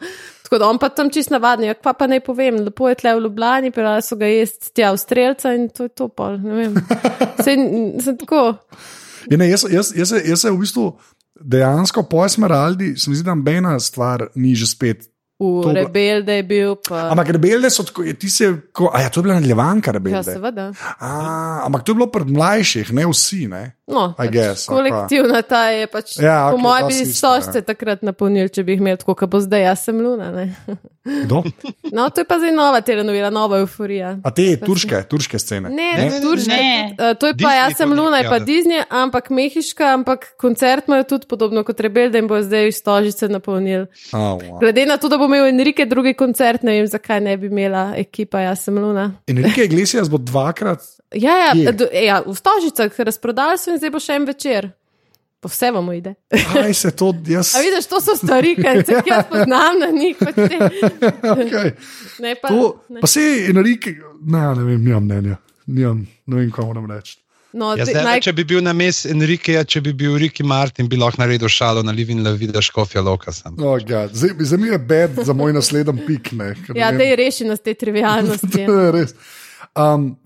Tako da on pa tam čist navadni, ja, kva pa naj povem, lepo je tle v Ljubljani, pela so ga jesti tja v strelca in to je to pol, ne vem. Sej, sem tako. Ne, jaz, jaz, jaz, se- jaz se v bistvu dejansko po Esmeraldi, se mi zdi, da nobena stvar ni že spet v To- Rebelde je bil. Pa, Ampak rebelde so tako, ti se, ko, a ja, to je bila nadaljevanka ja, rebelde. seveda. A, ampak to je bilo pri mlajših, ne vsi. Ne? No, I pač guess, pa. kolektivna ta je pač. Ja, po okej, mojem bi isto, sošče takrat napolnili, če bi jih imeli tako, kot bo zdaj, jaz sem Luna. Ne? Kdo? No, to je pa zdaj nova telenovela, nova euforija. A te turške, turške scene. Ne, Ne, ne, ne, turške. ne. tudi, uh, to je pa Disney jaz sem Luna, je ja, pa. Disney, ampak mehiška, ampak koncert imajo tudi podobno kot Rebelde in bo zdaj iz Stožice napolnili. Oh, wow. Glede na to, da bo imel Enrique drugi koncert, ne vem, zakaj ne bi imela ekipa, jaz sem Luna. Enrique Iglesias bo dvakrat. Ja, ja, do, ja v Stožicah razprodali so in zdaj bo še en večer. Po vse vam ide. Kaj se to, jaz. A vidiš, to so stvari, ki jih jaz poznam na njih. pač te- Okay. Ne, pa, To, ne. pa se Enrique, ne, ne vem, nimam mnenja. Nimam, ne vem, kaj moram reči. No, Ja, te- zdaj, naj- če bi bil na mestu Enrikeja, če bi bil Ricky Martin, bi lahko naredil šalo na Livin Le Vida Škofja Loka. Sem. Oh, God. zdaj, zdaj mi je bed za moj naslednji pik. Ne, Ja, da vem. je reši nas te trivialnosti. To je res. Um,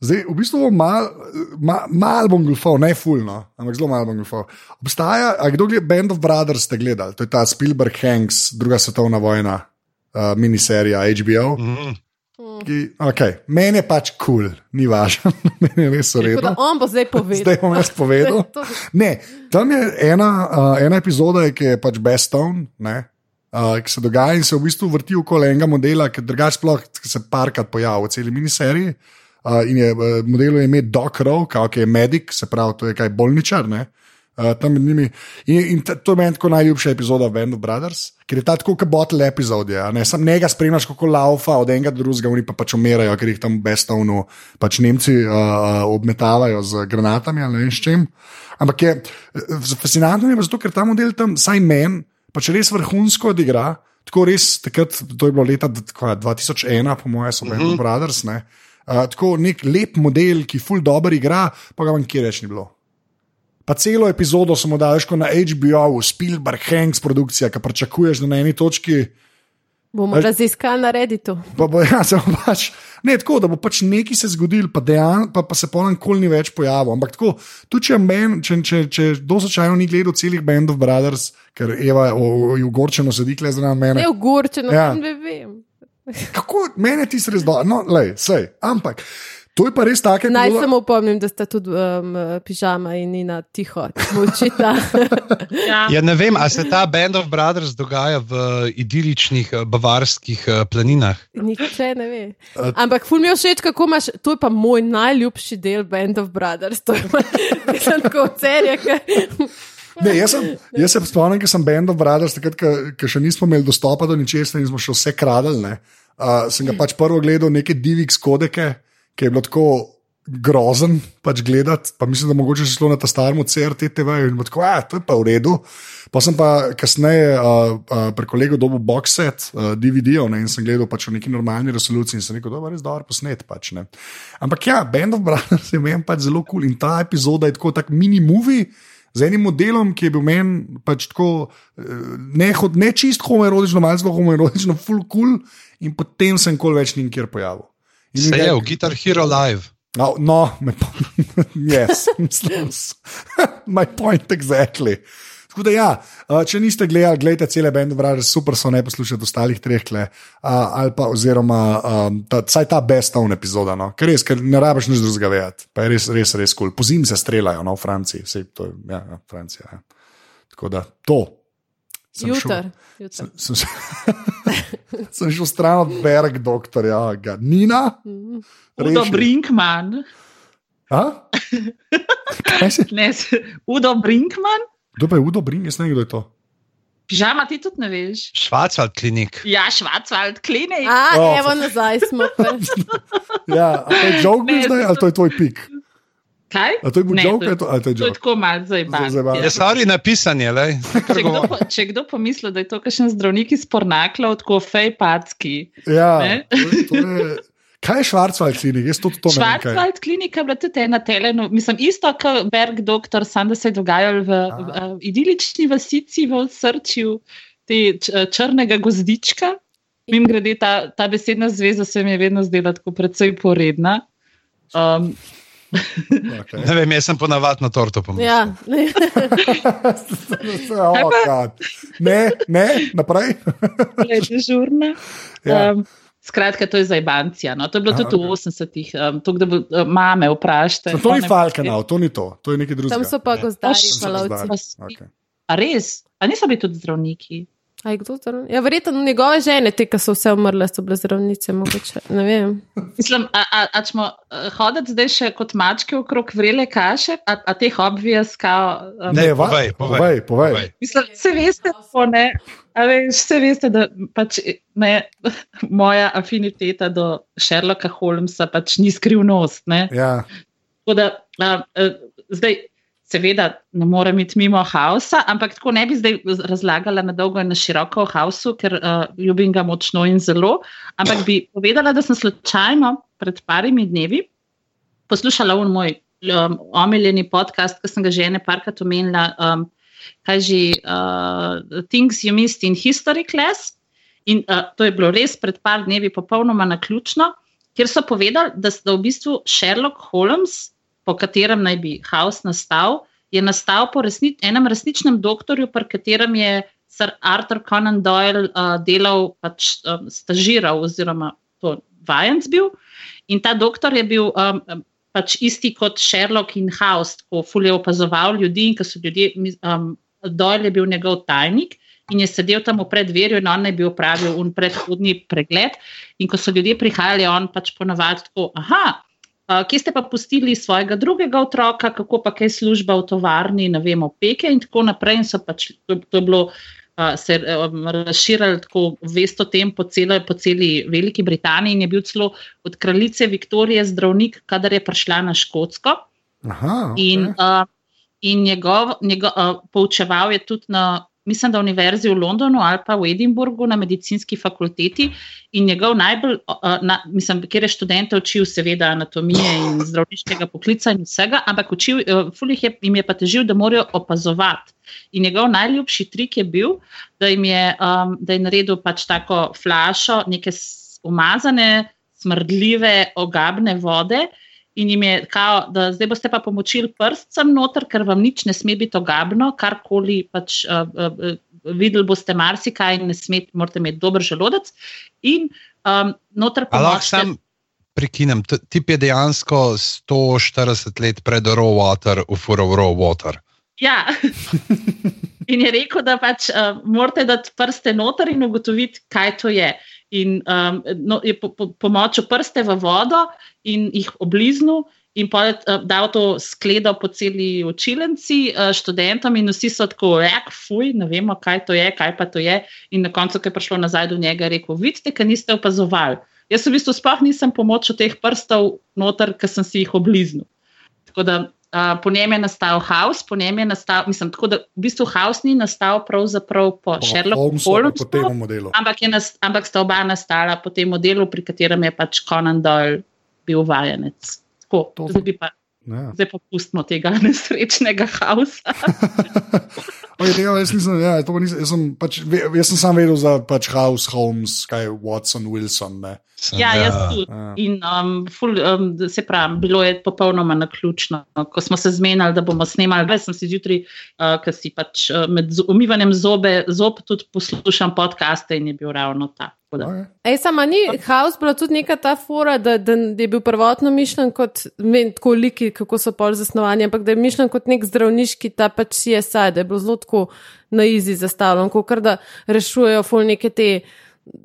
zdaj, v bistvu bom mal, ma, mal bom gulfal, ne fulno, ampak zelo malo bom gulfal. Obstaja, a kdo gleda Band of Brothers, ste gledali? To je ta Spielberg Hanks, druga svetovna vojna, uh, miniserija HBO. Mm. Ki, okay, meni je pač kul, cool, ni važno, meni je res da on bo zdaj povedal. Zdaj bom jaz povedal. Ne, tam je ena, uh, ena epizoda, ki je pač Best Town, ne, uh, ki se dogaja in se v bistvu vrti okoli enega modela, ki drugače sploh se parkrat pojavlja v celi miniseriji. Uh, in je v modelu je ime Doc kao, ki je medic, se pravi, to je kaj bolničar. Ne? Uh, tam med njimi. In, in to je meni tako najljubša epizoda Band of Brothers, ker je ta tako kot bottle epizode. Ja, ne? Sam njega spremljaš, kako laufa od enega do drugega, oni pa pač umirajo, ker jih tam v Bestovnu pač Nemci uh, obmetavajo z granatami ali ne vem s čim. Ampak je fascinantno, je pa zato, ker ta model tam, saj meni, pač res vrhunsko odigra. Tako res, takrat, to je bilo leta kva, 2001, po mojem, so Band of Brothers. Ne? Uh, tako nek lep model, ki ful dobro igra, pa ga vam kje reč ni bilo. Pa celo epizodo smo dali na HBO, Spielberg, Hanks produkcija, ki pričakuješ, da na eni točki. Bomo Veš- raziskali na Redditu. Pa bo, ja, se pač, ne, tako, da bo pač nekaj se zgodil, pa, dejan, pa, pa se ponem nikoli ni več pojavil. Ampak tako, tudi če, ben, če, če, če do slučajno ni gledal celih Band of Brothers, ker Eva o- o- je ugorčeno sedi tle zraven mene. Ne v Gurčenu, Ja. ne vem. Kako meni ti res dobro, no, lej, sej, ampak to je pa res tako, Naj samo opomnim, da sta tudi um, pižama in Nina tiho, mučita. Ja. Ja, ne vem, ali se ta Band of Brothers dogaja v idiličnih eh, bavarskih eh, planinah. Nihče ne ve. Ampak ful mi je všeč, kako imaš, to je pa moj najljubši del Band of Brothers. To je pa, tako serija. ki- Ne, jaz, sem, jaz se spomnim, ker sem Band of Brothers, takrat, ko še nismo imeli dostopa do ničesar in smo še vse kradli. ne. Uh, sem ga pač prvo gledal neke Divix kodeke, ki je bilo tako grozen pač gledati. Pa mislim, da mogoče še šlo na ta starem CRT TV in tako, a to je pa v redu. Pa sem pa kasneje uh, uh, preko kolego dobil box set uh, DVD-ov in sem gledal pač v neki normalni resoluciji in sem rekel, da je res dobro posnet. Pač, ne. Ampak ja, Band of Brothers je meni pač zelo kul cool in ta epizoda je tako tak mini-movie. Z enim modelom, ki je bil meni pač tako eh, ne, ne čist homoerotično, malo zelo homoerotično, full cool, in potem sem kol več nikjer pojavil. In Se je v Guitar Hero Live. No, no me po- yes, mislim, s- my point exactly. Tako da, ja, uh, če niste gledali, gledajte cele bende, vrage, super so ne poslušati ostalih treh kle, uh, ali pa oziroma um, ta, saj ta best of epizoda, no? ker res, ker ne rabiš nič drugega vedeti, pa je res, res, res kul. Cool. Po zim se streljajo, no, v Franciji, sej to je, ja, ja, Francija. Ja. Tako da, to. Sem šel- Jutr. jutr. Sem, sem, šel- sem šel stran od Berg, doktorja, ga. Nina. Udo reši. Brinkman. Ne, Udo Brinkman. Kdo pa je Udo Bring, jaz ne vem, kdo je to. Pižama ti tudi ne veš. Švacvald klinik. Ja, Švacvald, klinik. A, Oh, evo nazaj smo. pa. Ja, a to je joke bil zdaj, ali to je tvoj pik? Kaj? A to je bil to- ali to, to je To je tako malce zajeban. Je stvari napisanje. Če kdo, po- če kdo pomisli, da je to kakšen zdravnik iz Pornakla, tako fejpacki. Ja, Ne? to je, to je, kaj je Švarcval klinik? Jaz to, to. Švarcvald klinika je bila tudi ena teleno, mislim, isto kot Berg doktor, sam da se je dogajalo v, v, v idilični vasici v srčju te č- črnega gozdička. Mim grede, ta, ta besedna zveza se mi je vedno zdela tako precej poredna. Um, Okay. Ne vem, jaz sem ponavadi na torto pomislil. Ja, oh, ne, ne, naprej. je dežurna. Ja. Um, skratka, to je za Ibancija. No. To je bilo Aha, tudi v 80-ih, um, to, da bo uh, mame vprašate. To ni Falkenau, to ni to, to je nekaj drugega. Tam so pa so pa lovci. gozdarji. Okay. A res? A niso bili tudi zdravniki? Aj, kdo zdravnik? Ja, verjetno njegove žene, te, ki so vse umrle, so bile zdravnice, mogoče. Ne vem. Mislim, a, a, a ćemo uh, hoditi zdaj še kot mačke okrog vrele kaše, a, a teh obvijes kao. Um, Ne, povej, povej, povej. Mislim, vse veste, tako, ne, a veš, vse veste, da pač, ne, moja afiniteta do Sherlocka Holmesa pač ni skrivnost. Ne. Ja, Tako da, a, a, zdaj, seveda, ne morem iti mimo Hausa, ampak tako ne bi zdaj razlagala na dolgo in na široko o Hausu, ker a, ljubim ga močno in zelo. Ampak bi povedala, da sem slučajno pred parimi dnevi poslušala un moj um, omiljeni podcast, ki sem ga že ene parkrat omenila. Um, kaj že, uh, Things You Missed in History Class. In uh, to je bilo res pred par dnevi popolnoma na ključno, kjer so povedali, da, s- da v bistvu Sherlock Holmes, po katerem naj bi House nastal, je nastal po resni, enem resničnem doktorju, pri katerem je Sir Arthur Conan Doyle uh, delal, pač um, stažiral oziroma to vajenc bil. In ta doktor je bil um, pač isti kot Sherlock in House, ko fulje opazoval ljudi in ko so ljudje, um, Doyle je bil njegov tajnik. In je sedel tam v predverju, in on naj bi opravil un predhodni pregled. In ko so ljudje prihajali, on pač ponavadi tako, aha, kje ste pa pustili svojega drugega otroka, kako pa kaj služba v tovarni, ne vem, opeke in tako naprej. In so pač to, to je bilo. Uh, se je um, razširili tako vest o tem po, celo, po celi Veliki Britaniji, in je bil celo od kraljice Viktorije zdravnik, kadar je prišla na Škotsko. Aha, In, okay. uh, in njegov, njegov, uh, poučeval je tudi na, mislim, da univerzi v Londonu ali pa v Edinburgu na medicinski fakulteti. In njegov najbolj, uh, na, mislim, kjer je študente učil, seveda, anatomije in zdravniškega poklica in vsega, ampak učil, uh, fulih je, jim je pa težil, da morajo opazovati. In njegov najljubši trik je bil, da, je, um, da je naredil pač tako flašo, neke umazane, smrdljive, ogabne vode. In jim je kao, da zdaj boste pa pomočili prst sem noter, ker vam nič ne sme biti ogabno, karkoli pač uh, uh, videli boste marsikaj in ne smete, morate imeti dober želodec. In um, noter A lahko sam prekinem. T- Tip je dejansko 140 let pred raw water, ufural raw water. Ja. In je rekel, da pač uh, morate dati prste noter in ugotoviti, kaj to je. In um, no, je po, po, pomočil prste v vodo in jih obliznil. In pa je uh, dal to skledo po celi učilnici uh, študentom, in vsi so tako, rek, fuj, ne vemo, kaj to je, kaj pa to je. In na koncu, ko je prišlo nazaj do njega, je rekel: Vidite, ker niste opazovali. Jaz v bistvu sploh nisem pomočil teh prstov noter, ker sem si jih obliznil. Tako da uh, po njem je nastal House, po njem je nastal, mislim, tako da v bistvu House ni nastal pravzaprav po, po Sherlocku Holmesu po tem Holmesu, modelu. ampak, je nas, ampak sta oba nastala po tem modelu, pri katerem je pač Conan Doyle bil vajenec. Tako, To- zdaj, bi pa, Ja. zdaj pa pustimo tega nesrečnega Hausa. Oj, tega, jaz, nisem, ja, nisem, jaz, sem pač, jaz sem sam vedel za pač House, Holmes, kaj Watson, Wilson. Ne. Ja, jaz tudi. Ja. In um, ful, um, se pravi, bilo je popolnoma na ključno. Ko smo se zmenili, da bomo snemali, zdaj sem si zjutraj, uh, ker si pač uh, med umivanjem zobe, zob tudi poslušam podcaste in je bil ravno ta. Da- Okay. Ej, sama ni House bila tudi neka ta fora, da, da je bil prvotno mišljen kot, ne vem, tako liki, kako so pol zasnovani, ampak da je mišljen kot nek zdravniški ta pač CSI, da je bilo zelo tako na izi zastavljeno, kot da rešujejo ful neke te.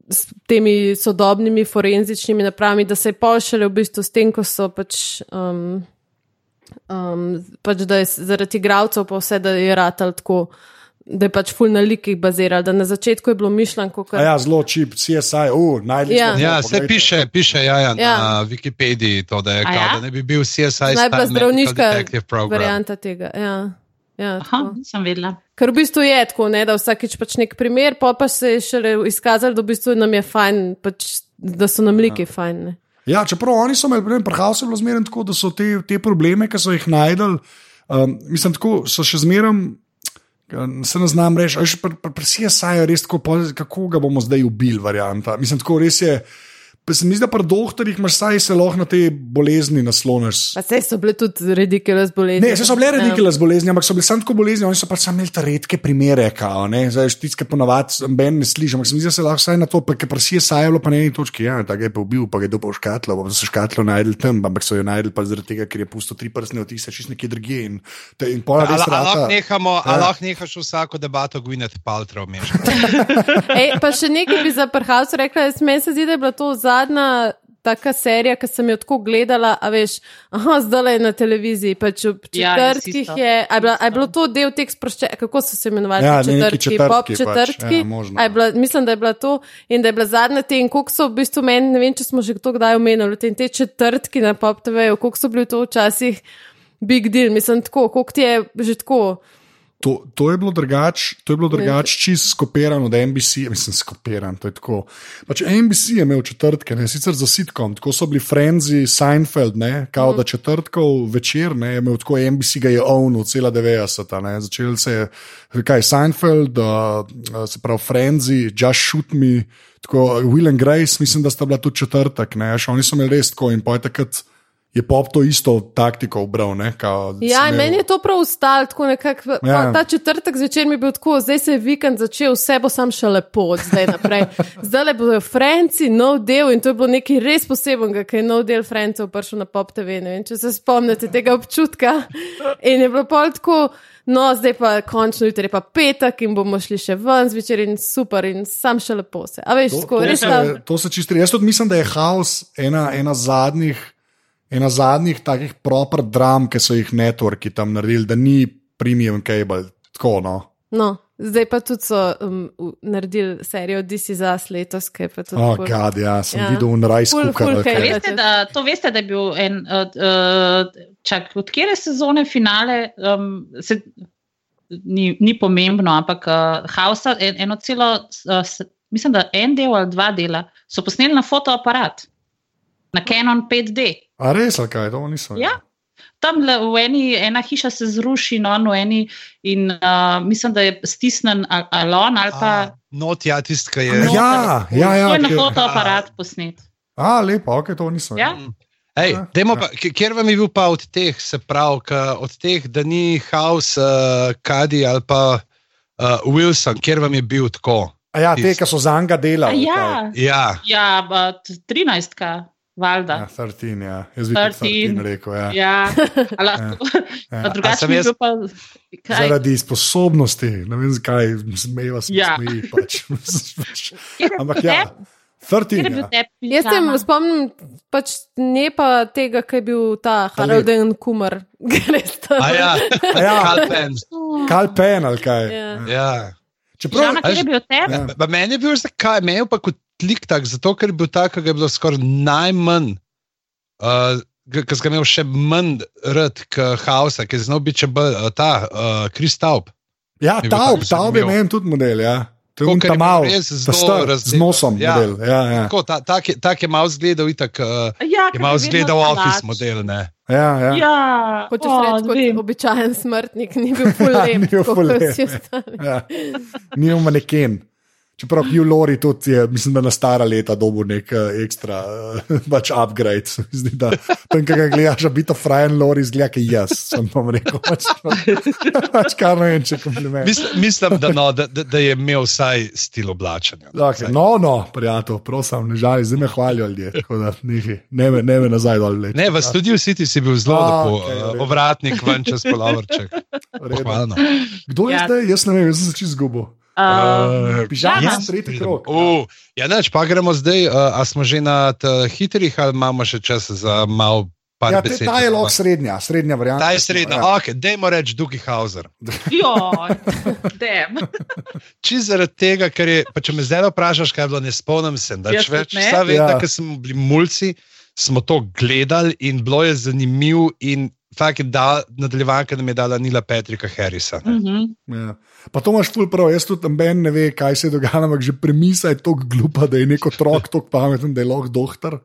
S temi sodobnimi forenzičnimi napravami, da se je pošele v bistvu s tem, ko so pač, um, um, pač da je zaradi igralcev pa vse, da je ratal tako, da je pač ful na likih baziral, da na začetku je bilo mišljeno, kot A Ja, zelo čip, CSI, uh, najdeš. Ja. Ja, se piše, piše ja, ja, Ja. na Wikipediji, to, da, je, kao, ja? da ne bi bil CSI najbolj zdravniška varianta tega. Ja. Ja, Aha, tako. nisem vedela. Ker v bistvu je tako, ne, da vsakič pač nek primer, pa pa se je šele izkazalo, da v bistvu nam je fajn, pač, da so nam liki fajn. Ne. Ja, čeprav oni so imeli problem, pri Hausu je bilo zmerno tako, da so te, te probleme, ki so jih najdel, um, mislim, tako so še zmeraj. Se ne znam reči, ali pri, pri, pri CSI je res tako, kako ga bomo zdaj ubili, varianta. Mislim, tako res je. Pa se mi zdi, da pri doktorjih imaš saj se lahko na te bolezni nasloniš. Pa sej so bile tudi ridiculous bolezni. Ne, vse so bile Ja. redikele z bolezni, ampak so bile samo tako bolezni, oni so pač samo imeli te redke primere, kao, ne, zdaj štiske ponavadi, ben ne slišim, ampak se mi zdi, da se lahko vsaj na to, ker si je sajalo pa na eni točki, ja, tako je pa ubil, pa je dobil škatlo, pa so škatlo najdel tam, ampak so jo najdel pa zaradi tega, ker je pusto tri prstne otise, čist nekje drugje in, te, in pol Ali res rata. nehamo, Ja. nehaš vsako debato Gwyneth Paltrow mešati? Ej, pa še nekaj bi za prhavce rekla, jaz meni se zdi, da je bila to zadnja. Taka serija, ki sem jo tako gledala, a veš, aha, zdaj je na televiziji, pač ob Ja, četrtkih isto. je. A je, bila, a je bilo to del teh sproščenih, kako so se imenovali? Ja, četrtki, četrtki pop pač, četrtki. ja, možno. A je bila, mislim, da je bila to in da je bila zadnja te in koliko so v bistvu meni, ne vem, če smo že kdo kdaj omenili, te, te četrtki na pop TV-ju, koliko so bili to včasih big deal, mislim, tako, koliko ti je že tako. To, to je bilo drugače, to je bilo drugače, čist skopirano od NBC, mislim, skopiran, je. Pač NBC je imel četrtke, ne sicer za sitkom, tako so bili Frenzi, Seinfeld, ne, kao da četrtkov večer, ne, je imel tako NBC ga je ovnil cela 90-ta, ne, začel se je, kaj, Seinfeld, uh, se pravi Frenzi, Just Shoot Me, tako Will and Grace, mislim, da sta bila tudi četrtek, ne, še oni so imeli res tako in pojte, takrat je pop to isto taktiko ubral, ne, kao. Ja, smel- meni je to prav ustalo, tako nekako. Ja. Ta četrtek zvečer mi je bil tako, zdaj se je vikend začel, vse bo sam še lepo od zdaj naprej. Zdaj le bodo Franci, nov del in to je bilo nekaj res posebnega, ker je nov del Francov prišel na Pop TV. Vem, če se spomnite tega občutka. In je bilo pol tako. No, zdaj pa končno jutri je pa petek in bomo šli še ven zvečer in super in sam še lepo se. A veš, To, tako to, se, ta- to se čisto. Jaz tudi mislim, da je House ena, ena zadnjih. Ena zadnjih takih proper dram, ki so jih networki tam naredili, da ni premium cable. Tako, no. No, zdaj pa tudi so um, v- naredili serijo This is Us letos, ki je pa tudi. Oh, God, ja, sem Ja. videl ful ali kaj. hate. Veste, da, to veste, da je bil en. Uh, uh, čak, od kere sezone finale, um, se, ni, ni pomembno, ampak uh, Hausa, en, eno celo, uh, mislim, da en del ali dva dela so posneli na fotoaparat, na Canon 5D. A res, ali kaj, to nisem. Ja. Tam le, v eni, ena hiša se zruši, no, v eni, in uh, mislim, da je stisnen al- alon ali pa. Not, ja, tisti, ki je. No. Ja, ja, ja. To je na fotoaparat posnet. A, lepo, ok, to nisem. Ja? Ej, Ja. dajmo pa, kjer vam je bil pa od teh, se pravi, od teh, da ni House, uh, Kadi ali pa uh, Wilson, kjer vam je bil tako? A ja, te, ki so za njega A delali. Ja, Ja, ja ba, t- 13, valjda. Ja, 13, ja. Jaz bi tudi 13. 13 rekel. Ja. Ja, a lahko. Ja. A drugače bi jaz- bil pa. Kaj? Zaradi sposobnosti, ne vem zakaj, smejva se Ja. smeji. Pač. Je Ampak ja, tep- 13. kjer je bil Ja. Jaz se spomnim, pač ne pa tega, ki je bil ta Haralden Kumar. Ja, ja. Kalpen. Kalpen ali kaj. Ja. Ja. Čeprav, Žana, je bil tebi? Ja. Pa meni je bil zakaj, meni je pa kot lik tak, zato ker je bil tak, ki ga je bilo skoraj najmanj, uh, ki ga je imel še manj rad kot House, ki je znal biti če bolj uh, ta uh, Kristaub. ja, bil taub, taub je meni tudi model. Ja. To je Tako, un ker je ta mal, bil res ta zelo star, z nosom Ja. model. Ja, ja. Tako, ta, tak, je, tak je malo zgledal, itak, uh, Ja, je malo zgledal office model. Ne? Ja, ja. Ja, Hočeš o, reči, kot vem. običajen smrtnik, ni bil full Ja, lep, ni bil vsi ja. Ja. Nimamo maneken. Čeprav Hugh Lori tudi je, mislim, da na stara leta dobil nek uh, ekstra uh, pač upgrade. Zdi, da tam, ki ga gledaš, a biti frajen Lori, zgleda, ki jaz sem vam rekel. Pač, pač kar ne vem, če kompliment. Mislim, mislim da, no, da, da, da je imel vsaj stil oblačenja. no. Okay, no, no, prijatelj, prosim, ne žali, zdaj me hvalijo ljudje. tako da nehaj, Ne me, ne me nazaj dol leči. Ne, v studiu City si bil zelo A, lepo, okay, redu. ovratnik ven čez. Pohvalno. Kdo je Ja. zdaj? Jaz ne vem, jaz sem se čist zgubil. Um, Pižama, tretji krok. Uh, ja, neč, pa gremo zdaj, uh, a smo že na t- hitrih ali imamo še čas za malo par Ja, te, besed? ta je lahko srednja, srednja varianta. Ta je srednja, Ja. ok, dajmo reči Duki Hauser. Joj, dem. Čisto zaradi tega, ker je, če me zdaj vprašaš, kaj je bilo, ne spomnim se. da če več, vsa vem, Ja. da ker smo bili mulci, smo to gledali in bilo je zanimivo. In fakt je da, nadaljevanka nam je dala Nila Petrika Harrisa. ne. Mhm. Ja. Pa to imaš ful prav, jaz tudi ben ne ve, kaj se dogaja, ampak že premisa je tako glupa, da je neko otrok tako pameten, da je lahko doktor.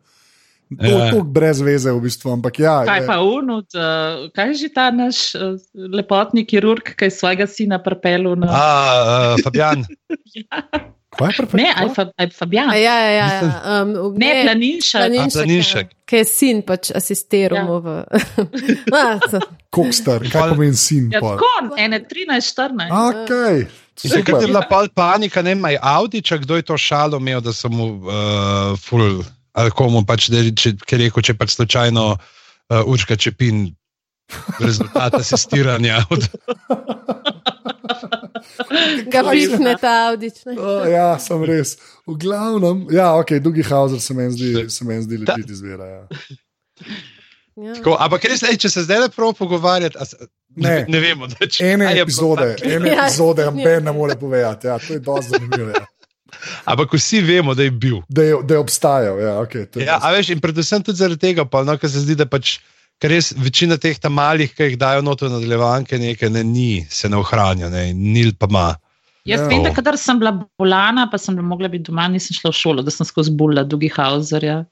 To je Ja. tako brez veze v bistvu, ampak ja. Kaj je- pa unud, uh, kaj je že ta naš uh, lepotni kirurg, ki je svojega sina prepelil na. A, uh, Fabian, Kaj je Ne, ali fa, ali Fabijan. A Ja, ja, ja. ja. Um, Ne, planinšek. Planinšek, A, Planinšek. ja. Ki je sin pač asistiral Ja. mu v. A, to- Koliko star, kaj pomeni sin? Ja, tako, ene 13, 14. Okay. Takrat je Super. bila pol panika, ne Audi, če kdo je to šalo imel, da so mu uh, ful, ali komu pač, da, če, ker je rekel, če pač slučajno uh, Urška čepin rezultat asistiranja. Od, Ga pihne ta avdič. ne. Oh, ja, sem res. V glavnem, ja, ok, drugi hauser se meni zdi, se meni zdi Ta- legit izbira. Ja. Ja. tako, ampak res, ej, če se zdaj lepo pogovarjati, a se- Ne. ne, vemo. Da, če, Ene epizode, ene Ja. epizode, Ben ne more povedati. Ja, to je dosti zanimivo. Ja. Ampak vsi vemo, da je bil. Da, je, da je obstajal. Ja, okay, je Ja, a veš, in predvsem tudi zaradi tega, pa, no, ker se zdi, da pač. Ker res večina teh tam malih, ki jih dajo noto nadaljevanke, nekaj ne, ni, se ne ohranja, ne, nil pa ima. Jaz Ja. vem, da kadar sem bila bolana, pa sem bila mogla biti doma, nisem šla v šolo, da sem skozi bulla, drugi hauserja.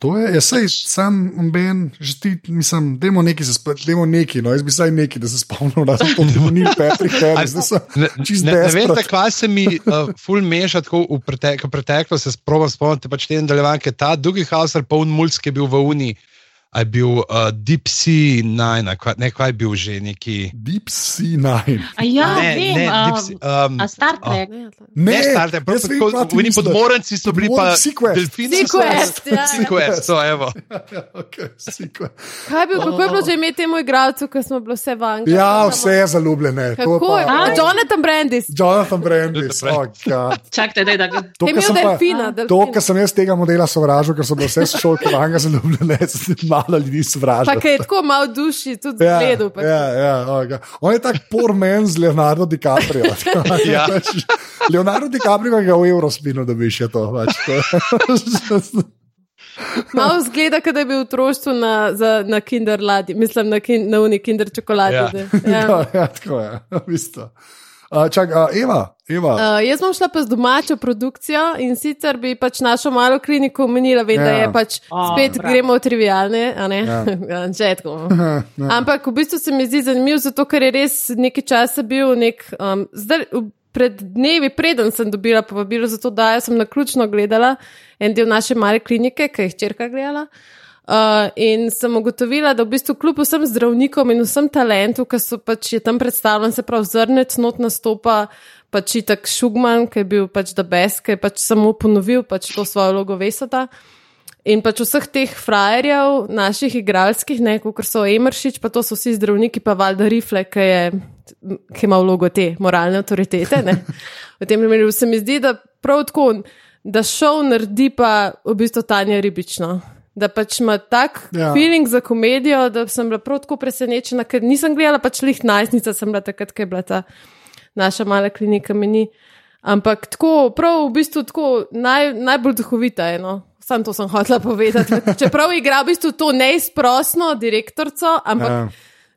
To je, jaz sej sam, Ben, že ti, mislim, dajmo neki, dajmo neki, no, jaz bi saj neki, da se spomnim, da sem to ni Patrick Harris, da sem Ne, čist ne, ne vem, desperat. zakaj se mi uh, ful meša tako v pretek, preteklost, se spomnim spomniti pač te nadaljevanke. Ta drugi hauser, pa un mulj, ki je bil v Uni, a je bil uh, Deep Sea Nine, kva- ne, kaj je bil že neki. Deep Sea Nine. A ja, ne, vem, ne, a, Deep Sea, um, a Star Trek. Ne, to- Ne, Ne, starte, prav jaz vem, tako, kaj oni podmorenci so bili pa Sequest. delfini. so- Sequest, ja. Sequest, to, evo. Ja, okay, Sequest. Kaj je bil, kako je bilo že imeti temu igralcu, ko smo bili vse v Angliji? ja, vse je zaljubljene. to Kako je? pa- A, Jonathan Brandis. Jonathan Brandis. Oh, God. Čakajte, daj, da ga. To, Je kar sem pa- delfina. To, kar sem jaz tega modela sovražil, ker so bile vse šolke vanga zaljubljene, sem malo ljudi Pa sovražil. ki je tako malo duši, tudi Ja, zgledal. pač. ja, ja, okay. On je tak poor man z Leonardo DiCaprio. Ja. Pač Leonardo DiCaprio ga je v Eurospinu, da bi še to. Pač, to. Malo zgleda, da je bil v otroštvu na, za- na kinder ladi, mislim na, kin, na uni kinder čokoladi. Ja. Ja. ja, ja, tako je. v bistvu. Uh, čak, uh, Eva, Eva. Uh, jaz bom šla pa z domačo produkcijo in sicer bi pač našo malo kliniko omenila, vem, ja. da Ja. je pač O, spet bravo. gremo v trivialne, a ne? Ja. Ja. Že tako. Ampak v bistvu se mi zdi zanimivo, zato ker je res nekaj časa bil nek. Um, zdaj, pred dnevi, preden sem dobila povabilo za to, da sem na ključno gledala en del naše male klinike, ki je črka gledala. Uh, in sem ugotovila, da v bistvu kljub vsem zdravnikom in vsem talentu, ki so pač je tam predstavljen, se pravi zrnec, not nastopa, pač itak Šugman, ki je bil pač da best, ki je pač samo ponovil pač to svojo vlogo Vesota. In pač vseh teh frajerjev, naših igralskih, kot so Emeršič, pa to so vsi zdravniki, pa Valda Rifle, ki, je, ki ima vlogo te moralne avtoritete. Ne? V tem primeru se mi zdi, da prav tako, da šov naredi pa v bistvu Tanja Ribično. Da pač ima tak Ja. feeling za komedijo, da sem bila prav tako presenečena, ker nisem gledala pač lih najstnica, sem bila takrat, ko je bila ta naša mala klinika meni. Ampak tako, prav v bistvu tako naj, najbolj duhovita je. No. Sam to sem hotela povedati. Čeprav igra v bistvu to neizprostno direktorico, ampak Ja.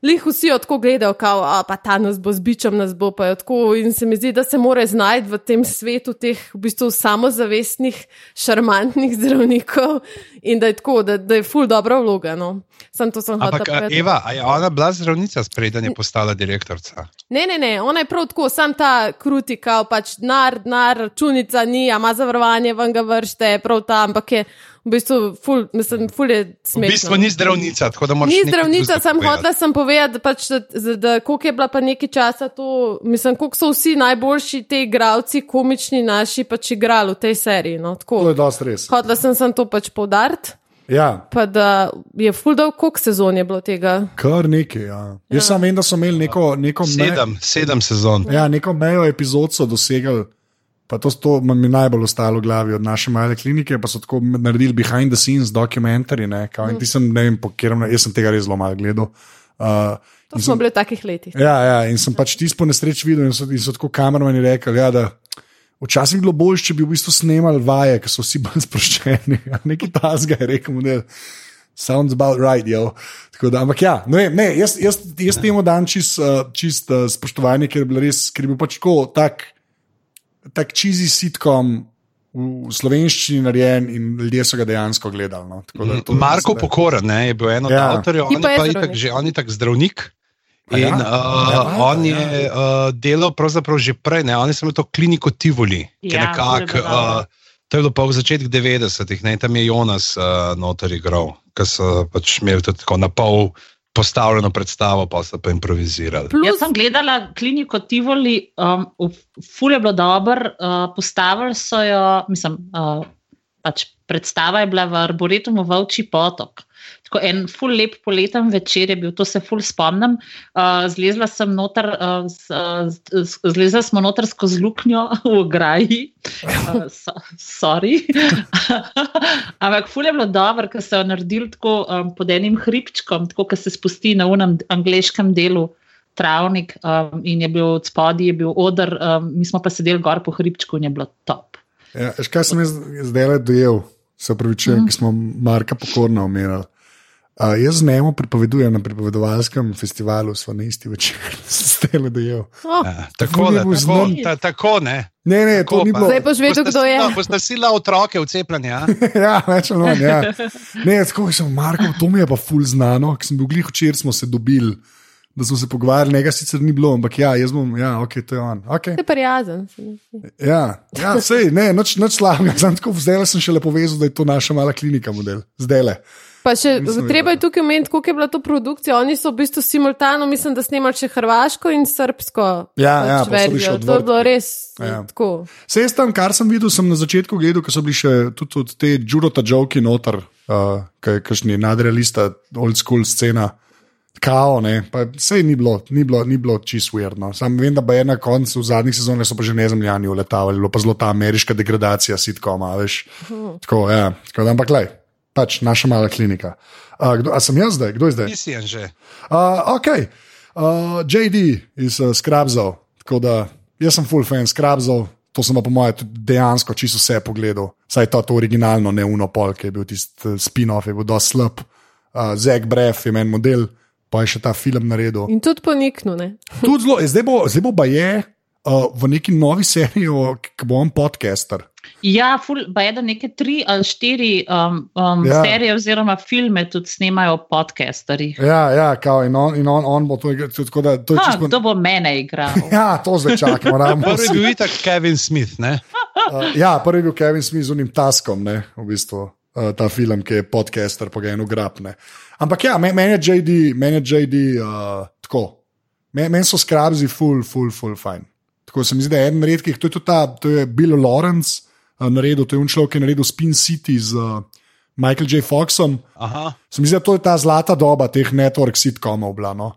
Lih vsi tako gledajo, kao, a pa ta nas bo z bičem, nas bo pa tako. In se mi zdi, da se mora znajti v tem svetu teh v bistvu samozavestnih, šarmantnih zdravnikov in da je tako, da, da je ful dobra vloga. No. Sam to sem a, povedati. Eva, a je ona bila zdravnica, spreden je postala direktorica? Ne, ne, ne, ona je prav tako, sam ta kruti, kao pač denar, denar, računica ni, ima zavarovanje, ven ga vršte, prav ta, ampak je v bistvu ful, mislim, ful je V smešno. bistvu ni zdravnica, tako da moraš. Ni zdravnica, sem povedati. hotela sem povedati, da, pač, da, da, da koliko je bila pa nekaj časa to, mislim, koliko so vsi najboljši te igravci, komični naši pač igrali v tej seriji. No, To tako. je dosti res. Hotela sem, sem to pač poudariti, Ja, pa da je ful dolg, koliko sezon je bilo tega. kar nekaj. Ja. Jaz samo vem, da so imeli neko, neko, me, Sedem, sedem sezon. ja, neko mejo epizod, so dosegali. Pa to, to mi je najbolj ostalo v glavi od naše male klinike, pa so tako naredili behind the scenes dokumentarje. Ne, kao, ti sem, ne vem, po katerem, jaz sem tega res zelo malo gledal. Uh, To smo bili v takih letih. Ja, ja, in sem pač tisto po nesreči videl, in so, in so tako kameramani rekli, ja, da včasih bi bilo bolje, če bi v bistvu snemali vaje, ker so vsi bolj sproščeni. Ja, Nekaj tasga je rekel, model. Sounds about right, jo. Tako Da, ampak ja, ne, vem, ne, jaz, jaz, jaz temu dam čist, uh, čist uh, spoštovanje, ker je bil res, ker je bil pač tako tak, tak čizi sitkom v slovenščini narejen in ljudje so ga dejansko gledali. No. Tako da to- Marko da- Pokoren ne, je bil en od Ja. ja. avtorjev, on pa je je pa itak že on je tak zdravnik. Ja? In uh, Ja, on ja. je uh, delal pravzaprav že prej, ne? oni so imeli to kliniko Tivoli, ki je Ja, nekako. to je bilo dobro. Uh, to je bilo pa v začetku 90-ih, ne? tam je Jonas uh, noter igral, ki so pač imeli tako na pol postavljeno predstavo, pa so pa improvizirali. Plus, Jaz sem gledala kliniko Tivoli, um, v- ful je bilo dobro, uh, postavili so jo, mislim, uh, pač predstava je bila v Arboretumu Vovči potok. Tako en ful lep poleten večer je bil, to se ful spomnim. Uh, zlezla sem noter, uh, z, z, zlezla smo noter skozi luknjo v ograji. Uh, so, sorry. Ampak ful je bilo dobro, ker so jo naredili tako um, pod enim hribčkom, tako da se spusti na unem angliškem delu travnik um, in je bil od spodaj, je bil odr, um, mi smo pa sedeli gor po hribčku in je bilo top. Ja, veš, kaj sem jaz zdaj le dojel, se upravičujem, mm. ki smo Marka Pokorna omenjali. Uh, jaz z njim pripovedujem na pripovedovalskem festivalu, smo na isti večer, ste le dojel. oh, Ja, tako, bil tako, znan. ta, tako ne. Ne, ne, to Tako ni pa. bilo. Zdaj boš vedel, kdo je. Boš nasila otroke v cepljenje. ja? ja, več ali manj. Ja. Ne, tako sem Marko, to mi je pa ful znano, ker sem bil glih včeraj, smo se dobili, da smo se pogovarjali, nekaj sicer ni bilo, ampak ja, jaz bom, ja, ok, to je on. Okay. je prijazen. Ja, ja sej, ne, noč, noč slabega, sem tako zdaj sem šele povezal, da je to naša mala klinika model, zdaj le. Pa še, Mislim, treba je tukaj omeniti, koliko je bila to produkcija. Oni so v bistvu simultano, mislim, da snemali še hrvaško in srpsko. Ja, ja, pač še verzijo. To je bilo res Ja. ja. tako. Jaz tam, kar sem videl, sem na začetku gledal, ko so bili še tudi od te Džurota Joki noter, uh, kakšni nadrealista, old school scena. Kao, ne, pa sej ni bilo, ni bilo, ni bilo čisto ujerno. Sam vem, da je na koncu v zadnjih sezonah so pa že nezemljani uletavali, bilo pa zelo ta ameriška degradacija sitkoma, veš. Tako, ja, tako da, ampak lej, pač naša mala klinika. Uh, kdo, a sem jaz zdaj, kdo je zdaj? Ti si en že. Uh, ok, uh, JD iz uh, Skrabzov. Tako da jaz sem full fan Skrabzov, to sem pa po mojem dejansko čisto vse pogledal. Saj to, to originalno, ne Unopol, ki je bil tisti uh, spin-off, je bil dosti slab. Uh, Zack Bref je meni model, pa je še ta film naredil. In tudi poniknu. Ne? Tudi zelo, zdaj bo, zdaj bo pa je uh, v neki novi seriji, ki bo on podcaster. Ja, ful, pa je da neke tri ali štiri um, um, Ja. serije oziroma filme tudi snemajo podcasteri. Ja, ja, kao, in, on, in on, on bo to igral. Tako da to je Ha, čisto. kdo bo mene igral? Ja, to zdaj čakamo. Prvi je bil itak Kevin Smith, ne? Uh, ja, prvi je bil Kevin Smith z unim taskom, ne, v bistvu, uh, ta film, ki je podcaster, pa ga eno grabne. Ampak ja, me- meni je JD, meni je JD uh, tako. Meni men so skrabzi, full, full, full fine. Tako se mi zdi, da je eden redkih, to je tudi ta, to je Bill Lawrence uh, naredil, to je un človek, ki je naredil Spin City z uh, Michael J. Foxom. Aha. Se mi zdi, da to je ta zlata doba teh network sitcomov, no?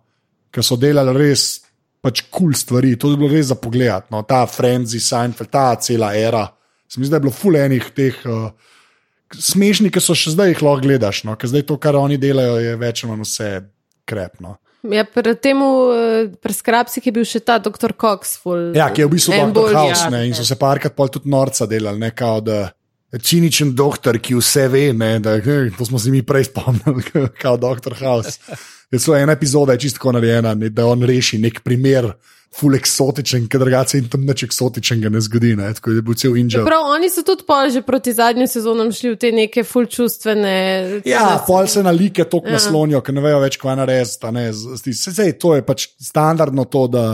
ki so delali res pač kul cool stvari. To je bilo res za pogled. No? Ta Frenzy, Seinfeld, ta cela era. Se mi zdi, da je bilo fulenih teh uh, smešnih, ki so še zdaj jih lahko gledaš. No? Ker zdaj to, kar oni delajo, je več ali manj vse krepno. Ja, pred tem, pri skrapsih je bil še ta dr. Cox. Ful, Ja, ki je v bistvu Dr. bolj House jak, ne, in so se parkrat pol tudi norca delali, ne kao da. Ciničen doktor, ki vse ve, ne, da, to smo si mi prej spomnili, kot Dr. House. Je celo ena epizoda, je čisto narejena, ne, da on reši nek primer, full eksotičen, ker drugače in tam nič eksotičnega ne zgodi. Ne, tako je bil cel inžal. Prav, oni so tudi pol že proti zadnjim sezonam šli v te neke full čustvene. Ja, pol se na like tako Ja. naslonijo, ker ne vejo več, kva narediti. saj, to je pač standardno to, da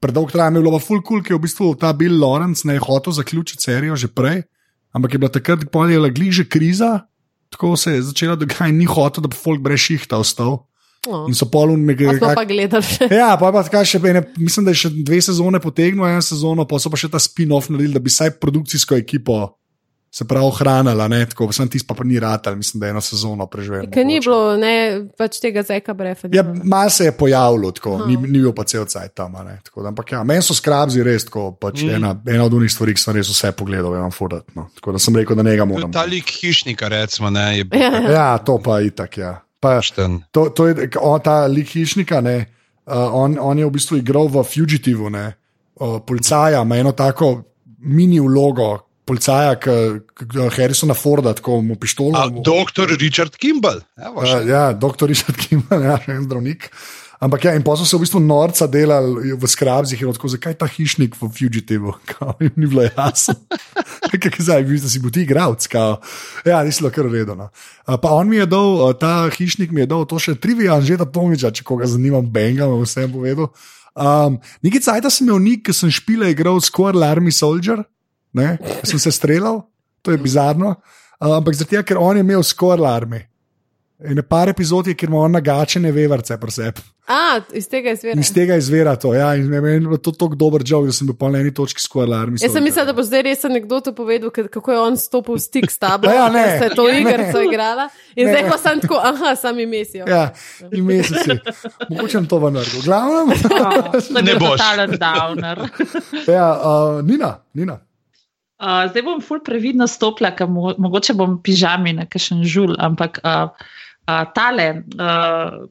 predolgo traja. Je bilo pa full cool, ki je v bistvu ta Bill Lawrence ne je hotel zaključiti serijo že prej, ampak je bila takrat, ko je bila gliže kriza, tako se je začela dogajati, ni hotel, da bi folk brez šihta ostal. Oh. In so polun nekaj. A smo pa gledali. Ja, pa pa tako še ene, mislim, da je še dve sezone potegnil, eno sezono, pa so pa še ta spin-off naredili, da bi vsaj produkcijsko ekipo se prav ohranila, ne, tako, sem tisti pa, pa ni ratal, mislim, da je eno sezono preživel. Ker ni bilo, ne, pač tega zeka brefa. Ja, malo se je pojavilo, tako, ni, ni bil pa cel cajt tam. a ne, Tako, da, ampak ja, meni so skrabzi res tako, pač mm. ena, ena od unih stvari, ki sem res vse pogledal, imam fudat. No. Tako da sem rekel, da ne ga moram. Ta lik hišnika, recimo, ne, je bil Ja. Ja, to pa itak, ja. Pa, to, to je on, ta lik hišnika, ne, uh, on, on je v bistvu igral v Fugitivu, ne, uh, policaja, ima eno tako mini vlogo. Policaja, ki Harrisona Forda, tako mu pištolo. A, doktor Richard Kimball. Evo, Uh, ja, doktor Richard Kimball, ja, še en zdravnik. Ampak ja, in pa so se v bistvu norca delali v skrabzih in tako, zakaj ta hišnik v Fugitivu, kao, jim ni bilo jasno. Kaj je zdaj, vidiš, da si bo ti igral, kao. Ja, nisi bilo kar redno. Pa on mi je dal, ta hišnik mi je dal to še trivijan, že da pomiča, če koga zanima, Benga, vam vsem povedal. Um, Nekaj cajt sem imel nik, ki sem špile igral Squirrel Army Soldier, ne, sem se streljal, to je bizarno. Uh, ampak zato, ker on je imel Squirrel Army. In je par epizod, je, kjer ima on nagačene vevarce pri sebi. A, iz tega izvira. Iz tega izvira to. Ja, in meni je to tako dober job, da sem bil po eni točki skoraj alarm. Jaz sem mislil, da bo zdaj res anekdoto povedal, kako je on stopil v stik s tabo. Ja, ne. da se je to Ne. igrico igrala. In Ne. zdaj pa sem tako, aha, sami mesijo. Ja, in meseci. Mogoče to v naredil. Glavno, To je Ne boš. totalen downer. ja, uh, Nina, Nina. Uh, zdaj bom ful previdno stopila, ker mo mogoče bom pižami na kakšen žul, ampak uh, uh, tale uh,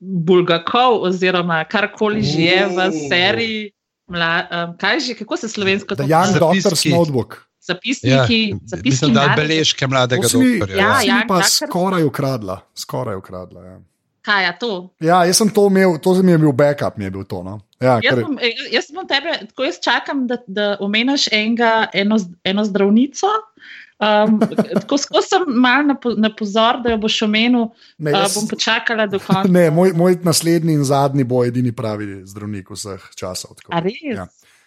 Bulgakov oziroma karkoli že je v seriji. Mla, um, kaj že, kako se slovensko piše? Doctor's Zapiski. Notebook. Zapisniki, Ja, zapiski mislim, da beležke mladega To si mi, doktorja. Ja, ja, pa Doctor. skoraj ukradla. Skoraj ukradla ja. Kaj je to? ja, jaz sem to imel, to mi je bil backup, mi je bil to. No. Ja, Jaz ker, bom, eh, jaz bom tebe, tako jaz čakam, da, da omeniš enega, eno, eno zdravnico. Um, tako sem mal na, po- na pozor, da jo boš omenil. ne, Uh, jaz, bom počakala do konca. ne, moj, moj naslednji in zadnji bo edini pravi zdravnik vseh časov. tako. A res? Ja.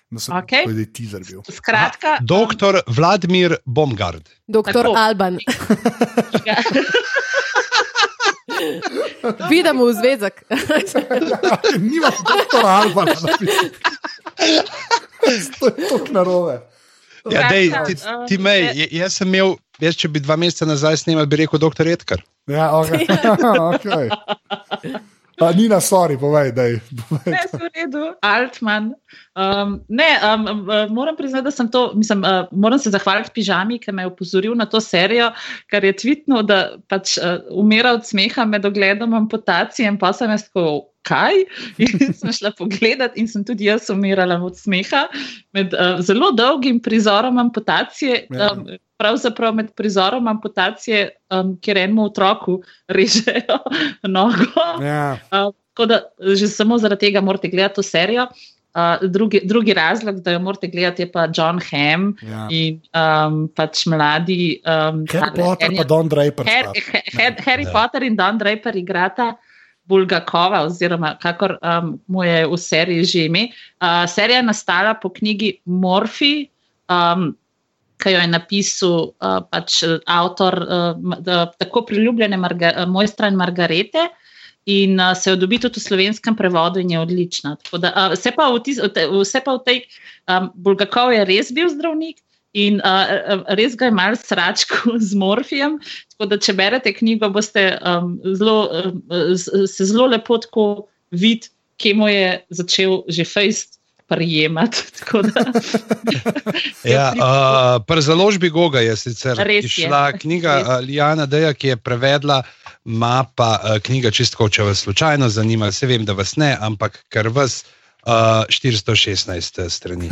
Da sem Okej. to je teaser bil. Skratka, um, Doktor Vladimir Bomgard. Doktor Tako. Alban. Vidimo v zvezek. Nima doktora Albana. To je tako narobe. Ja, dej, ti, uh, ti mej, je- je- jaz sem imel, jaz, če bi dva meseca nazaj snimal, bi rekel doktor Edgar. Ja, okay. okay. A, Nina, sorry, povej, daj. povej. Ne, v redu, Altman. Um, ne, um, um, moram priznati, da sem to, mislim, uh, moram se zahvaliti pižami, ki me je opozoril na to serijo, ker je tvitnil, da pač uh, umira od smeha med ogledom amputacije in pa sem jaz tako. Kaj? In sem šla pogledat, in sem tudi jaz umirala od smeha med uh, zelo dolgim prizorom amputacije. Um, pravzaprav med prizorom amputacije, um, kjer enemu otroku režejo nogo. Ja. Uh, tako da že samo zaradi tega morate gledati to serijo. Uh, drugi, drugi razlog, da jo morate gledati, je pa John Hamm Ja. in um, pač mladi. Um, Harry Potter je- Don Draper. Sta. ha, ha, Harry Ja. Potter in Don Draper igrata Bulgakova, oziroma kakor um, mu je v seriji že ime. Uh, serija je nastala po knjigi Morphy, um, ki jo je napisal uh, pač avtor uh, da, tako priljubljene Marga, uh, Mojstra in Margarete. In uh, se jo dobi tudi v slovenskem prevodu, in je odlična. Tako Da, uh, vse, pa v tis, vse pa v tej um, Bulgakov je res bil zdravnik in uh, res ga je mal sračko z morfijem. Tako da, če berete knjigo, boste um, zelo, um, se zelo lepo tako videti, kje mu je začel že fejst prijemati. Ja, uh, Pri založbi Goga je sicer Res je. išla knjiga Res. Lijana Deja, ki je prevedla, ima pa uh, knjiga čistko, če vas slučajno zanima. Se vem, da vas ne, ampak ker vas. Uh, 416 strani.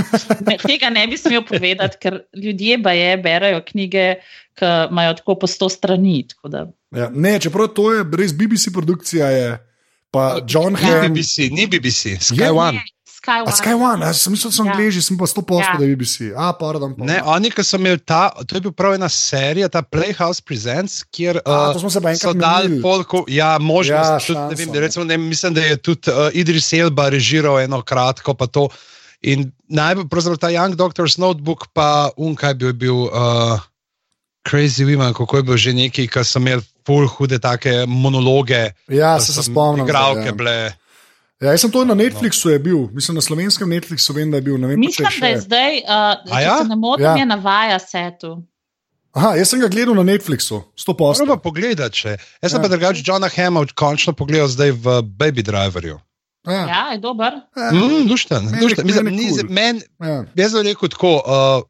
ne, tega ne bi smel povedati, ker ljudje baje berajo knjige, ki imajo tako po 100 strani. tako da. Ja. Ne, čeprav to je res BBC produkcija, je. pa John Ni Hamm. BBC, ni BBC, Sky Je? One. Ne, Sky A Sky One, jaz sem mislil, da so Ja. angliži, sem pa 100 posto, Ja. da je BBC. A, pardon. pa. Ne, oni, ki so imeli ta, to je bil prav ena serija, ta Playhouse Presents, kjer A, uh, to smo se pa so enkrat dali polko, ja, možnost, Ja, ja, tudi, ne vem, šanso, da, recimo, ne, mislim, da je tudi uh, Idris Elba režiral eno kratko, pa to. In najbolj, pravzaprav ta Young Doctor's Notebook, pa unkaj bi bil uh, Crazy Women, kako je bil že neki, ki so imeli pol hude take monologe. Ja, se, se spomnim. Igralke zdaj, ja. bile. Ja, jaz sem to na Netflixu je bil, mislim na slovenskem Netflixu vem, da je bil. Ne vem, Mislim, da je še. zdaj, uh, če ja? se ne motim, Ja. je navaja setu. Aha, jaz sem ga gledal na Netflixu, 100 posto. Prvo pogledati, če. Jaz sem Ja. pa drugač Johna Hema končno pogledal zdaj v Baby Driverju. Ja, Ja, je dober. ja, Mm, lušten, Meni- lušten. Mislim, meni ni, cool. meni, ja. jaz bi rekel tako, uh,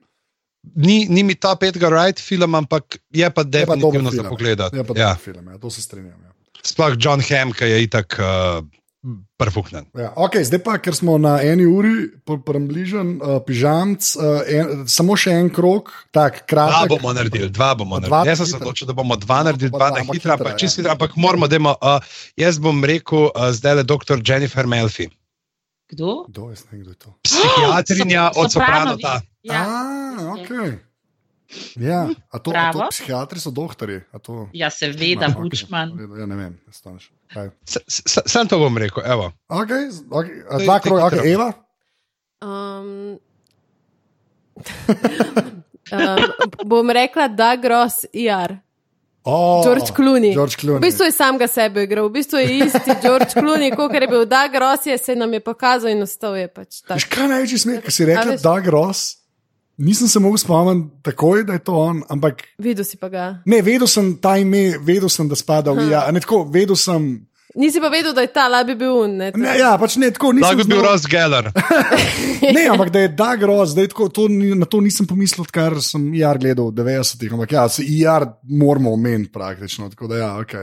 ni, ni mi top Edgar Wright film, ampak je pa definitivno za film. pogledati. Je pa Ja. dober film, ja, to se strinjam. Ja. Sploh John Hamm, ki je itak uh, Prfuknen. Ja, okay, zdaj pa, ker smo na eni uri, približen, uh, pižamc, uh, en, samo še en krok, tako Dva kratek. bomo naredili, dva bomo Dva naredili. Jaz sem se odločil, da bomo dva naredili, Pa dva dva, na hitro, hitra, ampak čist ja. hitra, ampak moramo, dajmo, uh, jaz bom rekel uh, zdaj le dr. Jennifer Melfi, Kdo? Kdo je, kdo je to? psihiatrinja Sop- od. Sopranota. Ja. A, okay. Ja, a to, a to Bravo. psihiatri so doktori. a To, Ja, seveda, Ma, Bučman. Ja, ne vem, staneš. Sam to bom rekel, evo. Okay, okay, dva kroga, okay, Eva. Um, um, bom rekla, da gros IR. Oh, George Clooney. George Clooney. V bistvu je sam ga sebe igral, v bistvu je isti George Clooney, kot je bil Doug Ross, je se nam je pokazal in ostal je pač tak. Veš, kaj največji smer, ki si rekel, veš- da je Ross. Nisem se mogel spomniti takoj, da je to on, ampak Videl si pa ga. ne, vedel sem ta ime, vedel sem, da spada v ja, ne tako, vedel sem. Nisi pa vedel, da je ta labi bil un. Ne, Ne, ja, pač ne tako, nisem Lahko bi bil Ross Geller. Ne, ampak da je Doug Ross, zdaj tako, to, ni- na to nisem pomislil, odkar sem IR gledal v 90-ih, ampak ja, se IR moramo omeniti praktično, tako da ja, ok.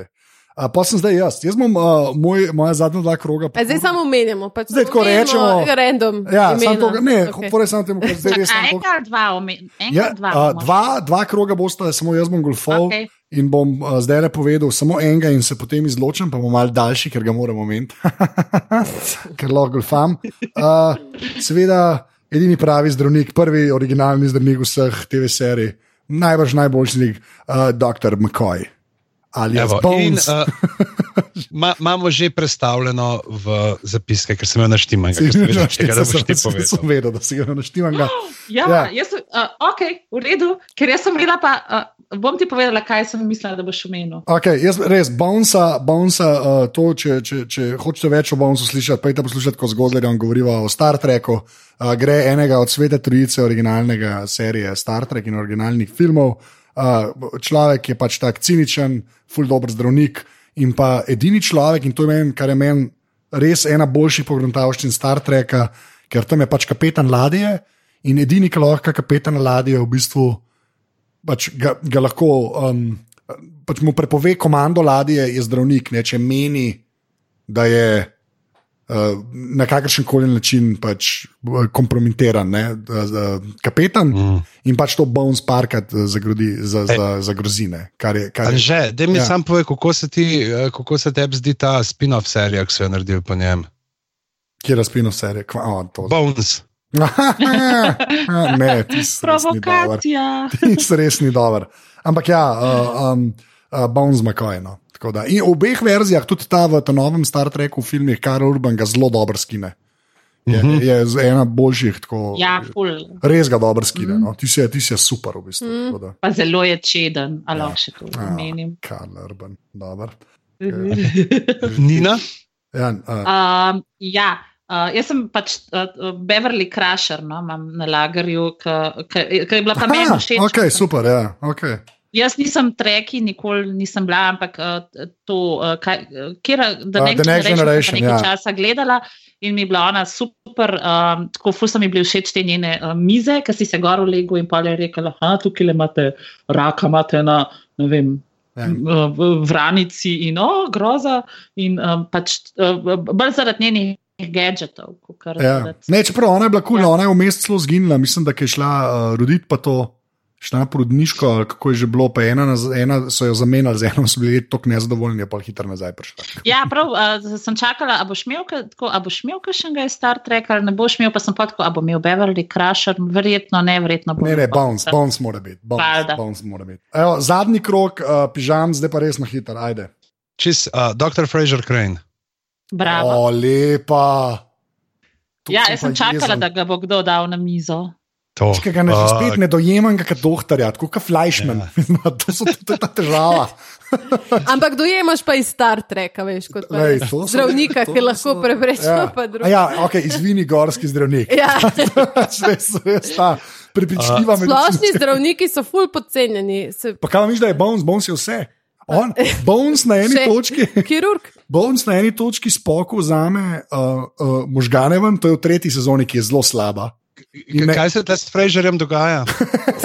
A, pa sem zdaj jaz, jaz bom uh, moj, moja zadnja dva kroga. A zdaj samo omenjamo. Pač Zdaj tako rečemo- Random. Ja, to, ne, okay. samo temu, ker zdaj res to. enega ali dva, omen- Ja, dva. uh, dva, dva kroga bosta, samo jaz bom golfal okay. In bom uh, zdaj le povedal samo enega in se potem izločim, pa bom mal daljši, ker ga moram omeniti, ker lahko golfam. Uh, seveda, edini pravi zdravnik, prvi originalni zdravnik vseh TV serij, najbrž najboljši zdravnik, uh, dr. McCoy. Ali Evo, pa in, Bones. uh, ma, imamo že predstavljeno v zapiske, ker sem jo naštel, ker sem vedel, tega, da boš ti Sem povedal. vedel, da si ga naštevam. Ja, Ja. ja. Jaz, sem- uh, ok, v redu, ker jaz sem imela pa, uh, bom ti povedala, kaj sem mislila, da boš omenil. Okay, jaz res, Bonsa, bonsa uh, to, če, če, če hočete več o Bonsu slišati, pojdite poslušati, ko zgodaj govoriva o Star Treku. Uh, gre enega od svete trojice originalnega serije Star Trek in originalnih filmov. Uh, človek je pač tak ciničen, ful dobr zdravnik in pa edini človek, in to je meni, kar je meni res ena boljših pogledavščin Star Treka, ker tam je pač kapetan ladje in edini, ki lahko kapetan ladje v bistvu pač ga, ga lahko, um, pač mu prepove komando ladje, je zdravnik, ne, če meni, da je uh, na kakršen koli način pač uh, kompromitiran, ne, kapetan Mm. in pač to Bones Parkat uh, zagrodi, za, za, za grozine. Kar je, kar je, Anže, da mi Ja. sam povej, kako se ti, eh, kako se tebi zdi ta spin-off serija, ki so jo naredili po njem. kje razpino serije, kva, oh, to. Bones. ne, ti si. Provokacija. Ti si res ni dober. Ampak ja, uh, um, uh, Bones McCoy. Tako da. In v obeh verzijah, tudi ta v tem novem Star Treku, v filmih, Karl Urban ga zelo dobro skine. Je, Mhm. je z- ena boljših, tako, Ja, ful. res ga dobro skine. No. Ti, si, je- ti si je super, v bistvu. tako da. Pa zelo je čeden, ali lahko še to Ja, omenim. Karl Urban, dobro. Nina? Ja, uh, Um, ja, uh, jaz sem pač uh, Beverly Crusher, no, imam na lagerju, ki je bila pa meni aha, všeč. ok, super, ja, ok. Jaz nisem treki, nikoli nisem bila, ampak uh, to, uh, kaj, kjer, da Uh, ne The Next Generation, nekaj ja. časa gledala in mi je bila ona super, um, tako ful so mi bili všeč te njene uh, mize, ki si se gor v legu in pa je rekla, da tukaj imate raka, imate na, ne vem. Ja. v vranici in o, groza, in um, pač uh, bolj zaradi njenih gadgetov. Ja. zaradi- Ne, čeprav ona je bila kul, Ja. cool, ona je vmes celo zginila, mislim, da je šla uh, roditi pa to. Šla na porodniško, ali kako je že bilo, pa ena, ena so jo zamenjali, z eno so bili tako nezadovoljni, je pa hitro nazaj prišla. Ja, prav, uh, sem čakala, a boš imel, tako, a boš imel kakšnega iz Star Treka, ali ne boš imel, pa sem pa tako, a bo imel Beverly Crusher, verjetno ne, verjetno bo. Ne, ne, bounce, bounce mora biti. Bounce, bounce mora biti. Evo, zadnji krok, uh, pižam, zdaj pa res na hiter, ajde. Čist, uh, Dr. Fraser Crane. Bravo. O, lepa. Tu Ja, jaz sem čakala, jezen. da ga bo kdo dal na mizo. To. Če ga ne, Uh, spet ne dojemam, kot doktorja, tako kot Fleischmann. Ja. to, so, to je ta težava. Ampak dojemaš pa iz Star Treka, veš, kot pa Lej, so- zdravnika, to ki so- lahko prepreči Ja. pa A druge. Ja, ok, izvini gorski zdravnik. Ja. res, res ta prepričljiva Splošni zdravniki so ful podcenjeni. Se, Pa kaj misliš, da je Bones, Bones je vse. On, Bones na eni Še- točki, kirurg. Bones na eni točki spoko vzame uh, uh, možgane ven, to je v tretji sezoni, ki je zelo slaba. In ne- Kaj se te s Fraserjem dogaja?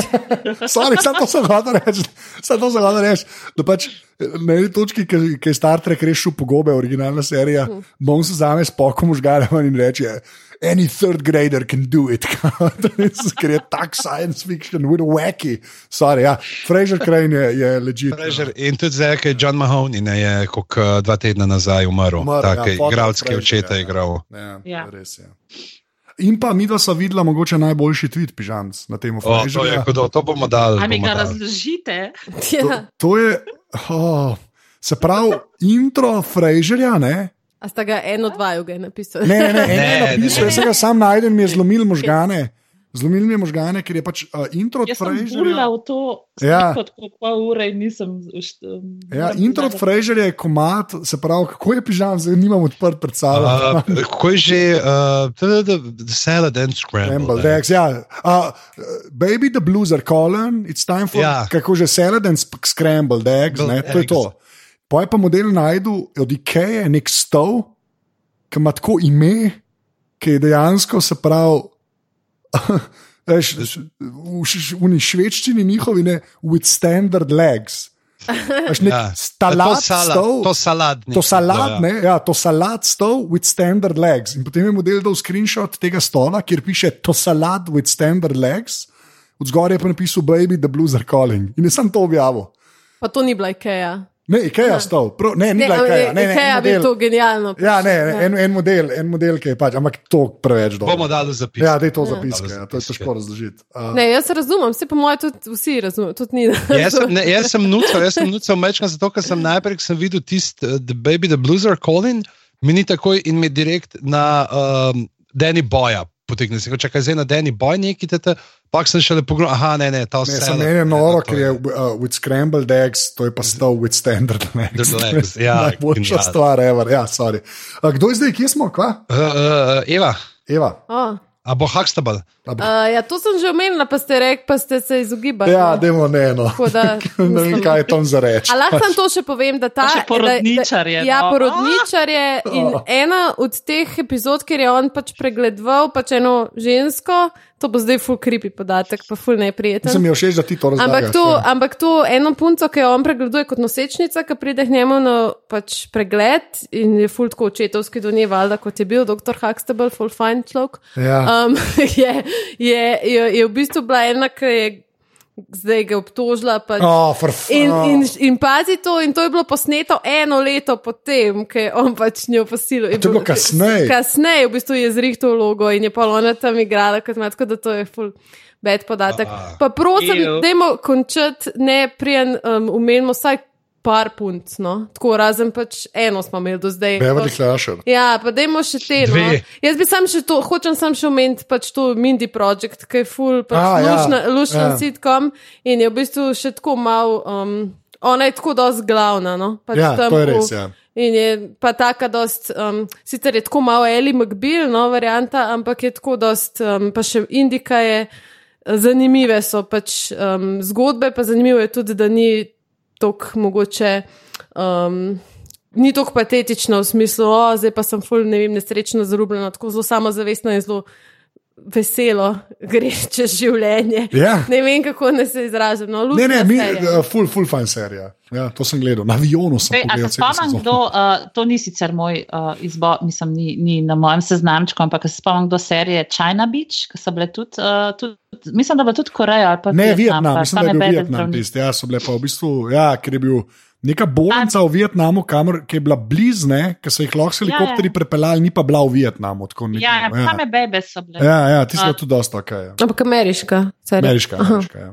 Sorry, samo to sem hotel reči. Samo to sem hotel reči. Da pač na eni točki, ki ki je Star Trek rešil pogobe, originalna serija, bom se zame spokom užgalil in reče. Any third grader can do it, ker je tak science fiction, with a wacky. Sorry, ja. Fraser Crane je, je legit. Fraser in tudi zdaj, ki je John Mahoney, ne je kot dva tedna nazaj umrl. Umrl, Tako ja, je fotor igralec, ki je očeta ja. igral. Ja, Ja. res je. In pa mi dva sva videla mogoče najboljši tweet, pižamc na temo O, to, to bomo dali. A mi ga razložite? Ja. To je, oh, se pravi, intro Fraserja, ne? A sta ga eno, dva, ga je napisal. Ne, ne, ne, en je Ne, napisal, ne, jaz sem ga sam najdel, mi je zlomil možgane. Zlomil mi je možgane, ker je pač uh, intro od Jaz sem v to Ja. tako pol ure in nisem. um, Ja, intro od. Fraserja je komat, se pravi, kako je pižam, zdaj nimam odprt pred sabo. Uh, Kako je že, uh, the, the, salad and Scrambled scrambled? eggs, ja. Uh, baby, the blues are calling, it's time for, Ja. kako že salad and scrambled eggs, ne, to je to. Poj pa model najdu od Ikeje nek stol, ki ima tako ime, ki je dejansko se pravi. Veš, v v švedščini njihovi ne, with standard legs. Veš, nek Ja. stalat to, sala, stol, to salad. To salad, ja. ne, ja, to salad stol with standard legs. In potem je model dal screenshot tega stola, kjer piše to salad with standard legs, od zgoraj je pa napisal Baby, the blues are calling. In jaz sem to objavil. Pa to ni bila Ikea. Ne, Ikea stol, prav, ne, ni Ne, bila Ikea. Ne, ne, Ikea en bi model. to genialno. Ja, ne, ne, en, en model, en model, ki je pač, ampak to preveč dobro. Bomo dali zapis. Ja, da je to zapiske, Dali ja, to je zapiske. težko razložiti. Uh, Ne, jaz razumem, vse po mojem tudi vsi razumemo, tudi ni. Jaz sem, ne, jaz sem nucal, jaz sem nucal mečkam zato, ker sem najprej, sem videl tisti uh, The Baby, the Blues are calling, mi ni takoj in mi direkt na um, Danny Boya potegne. Se če kaj zdaj na Danny Boy neki tete, pa sem šele pogledal, aha, ne, ne, ta Ne, vse. sem meni noro, ker je uh, with scrambled eggs, to je pa stol with standard legs. Legs, ja, Najboljša stvar, ever. Ja, sorry. Uh, kdo je zdaj, kje smo, kva? Uh, uh, Eva, Eva. Oh. A bo Huxtable? Uh, ja, to sem že omenila, pa ste rekli, pa ste se izogibali. Ja, no. demo ne, no. Tako da, ne vem, kaj je tam za reči. A lahko sem to še povem, da ta. Pa še porodničarje, Da, da, ja, no. porodničarje. In Oh. ena od teh epizod, kjer je on pač pregledoval pač eno žensko, to bo zdaj full creepy podatek, pa full neprijeten. Sem jo všeč, da ti to razumeš. Ampak to, ampak to eno punco, ki jo on pregleduje kot nosečnica, ki pride k njemu na pač pregled in je ful tako očetovski do nje, valjda kot je bil dr. Huxtable, full fine človek. Ja. Um, je, je, je, je v bistvu bila ena, ki je zdaj ga obtožila. Pač, Oh, In, oh. in, in pazi to, in to je bilo posneto eno leto potem, ko je on pač njo posilil. to je bilo kasneje? Kasneje, v bistvu je zrihtel vlogo in je pa ona tam igrala, kot ima, tako da to je full. Bed podatek. Ah. Pa prosim, Ew. dajmo končati, ne prijen, um, umenimo vsaj par punc, no? tako razen pač eno smo imeli do zdaj. Beverly Clasher. Ja, pa dajmo še te. No. Jaz bi sam še to, hočem sam še omeniti pač to Mindy Project, ki je full, pač A, ja. lušna, lušna Ja. sitcom in je v bistvu še tako mal, um, ona je tako dosti glavna. No? Pač Ja, to je res, ja. In je pa taka, dost, um, sicer je tako malo Eli McBeal, no, varianta, ampak je tako dost, um, pa še Indika je, zanimive so pač um, zgodbe, pa zanimivo je tudi, da ni tako mogoče. Um, Ni tako patetično v smislu, da zdaj pa sem ful, ne vem, nesrečno zarubljena, tako zelo samozavestno in zelo veselo gre čez življenje. Ja. Ne vem, kako ne se izražam. No, Ne, ne, mi, uh, full, full fine serija. Ja, to sem gledal. Na avionu sem Ej, a pogledal. spomnim, kdo, uh, to ni sicer moj uh, izbor, mislim, ni, ni na mojem seznamčku, ampak se spomnim, kdo serije China Beach, ki so bile tudi, uh, tudi mislim, da bo tudi Koreja ali pa Ne, Vietnam, Vietnam, pa mislim, da je bil Vietnam tisti. Ja, so bile pa v bistvu, ja, ker je bil. Neka bolnica v Vietnamu, kamor, ki je bila blizne, ki so jih lahko s helikopterji ja. prepeljali, ni pa bila v Vietnamu. nekje, Ja, ja, same bebe so bile. ja, ja, ti so A. tudi dosta ok. Ja. Ampak ameriška. serija. Ameriška, ameriška. Ja.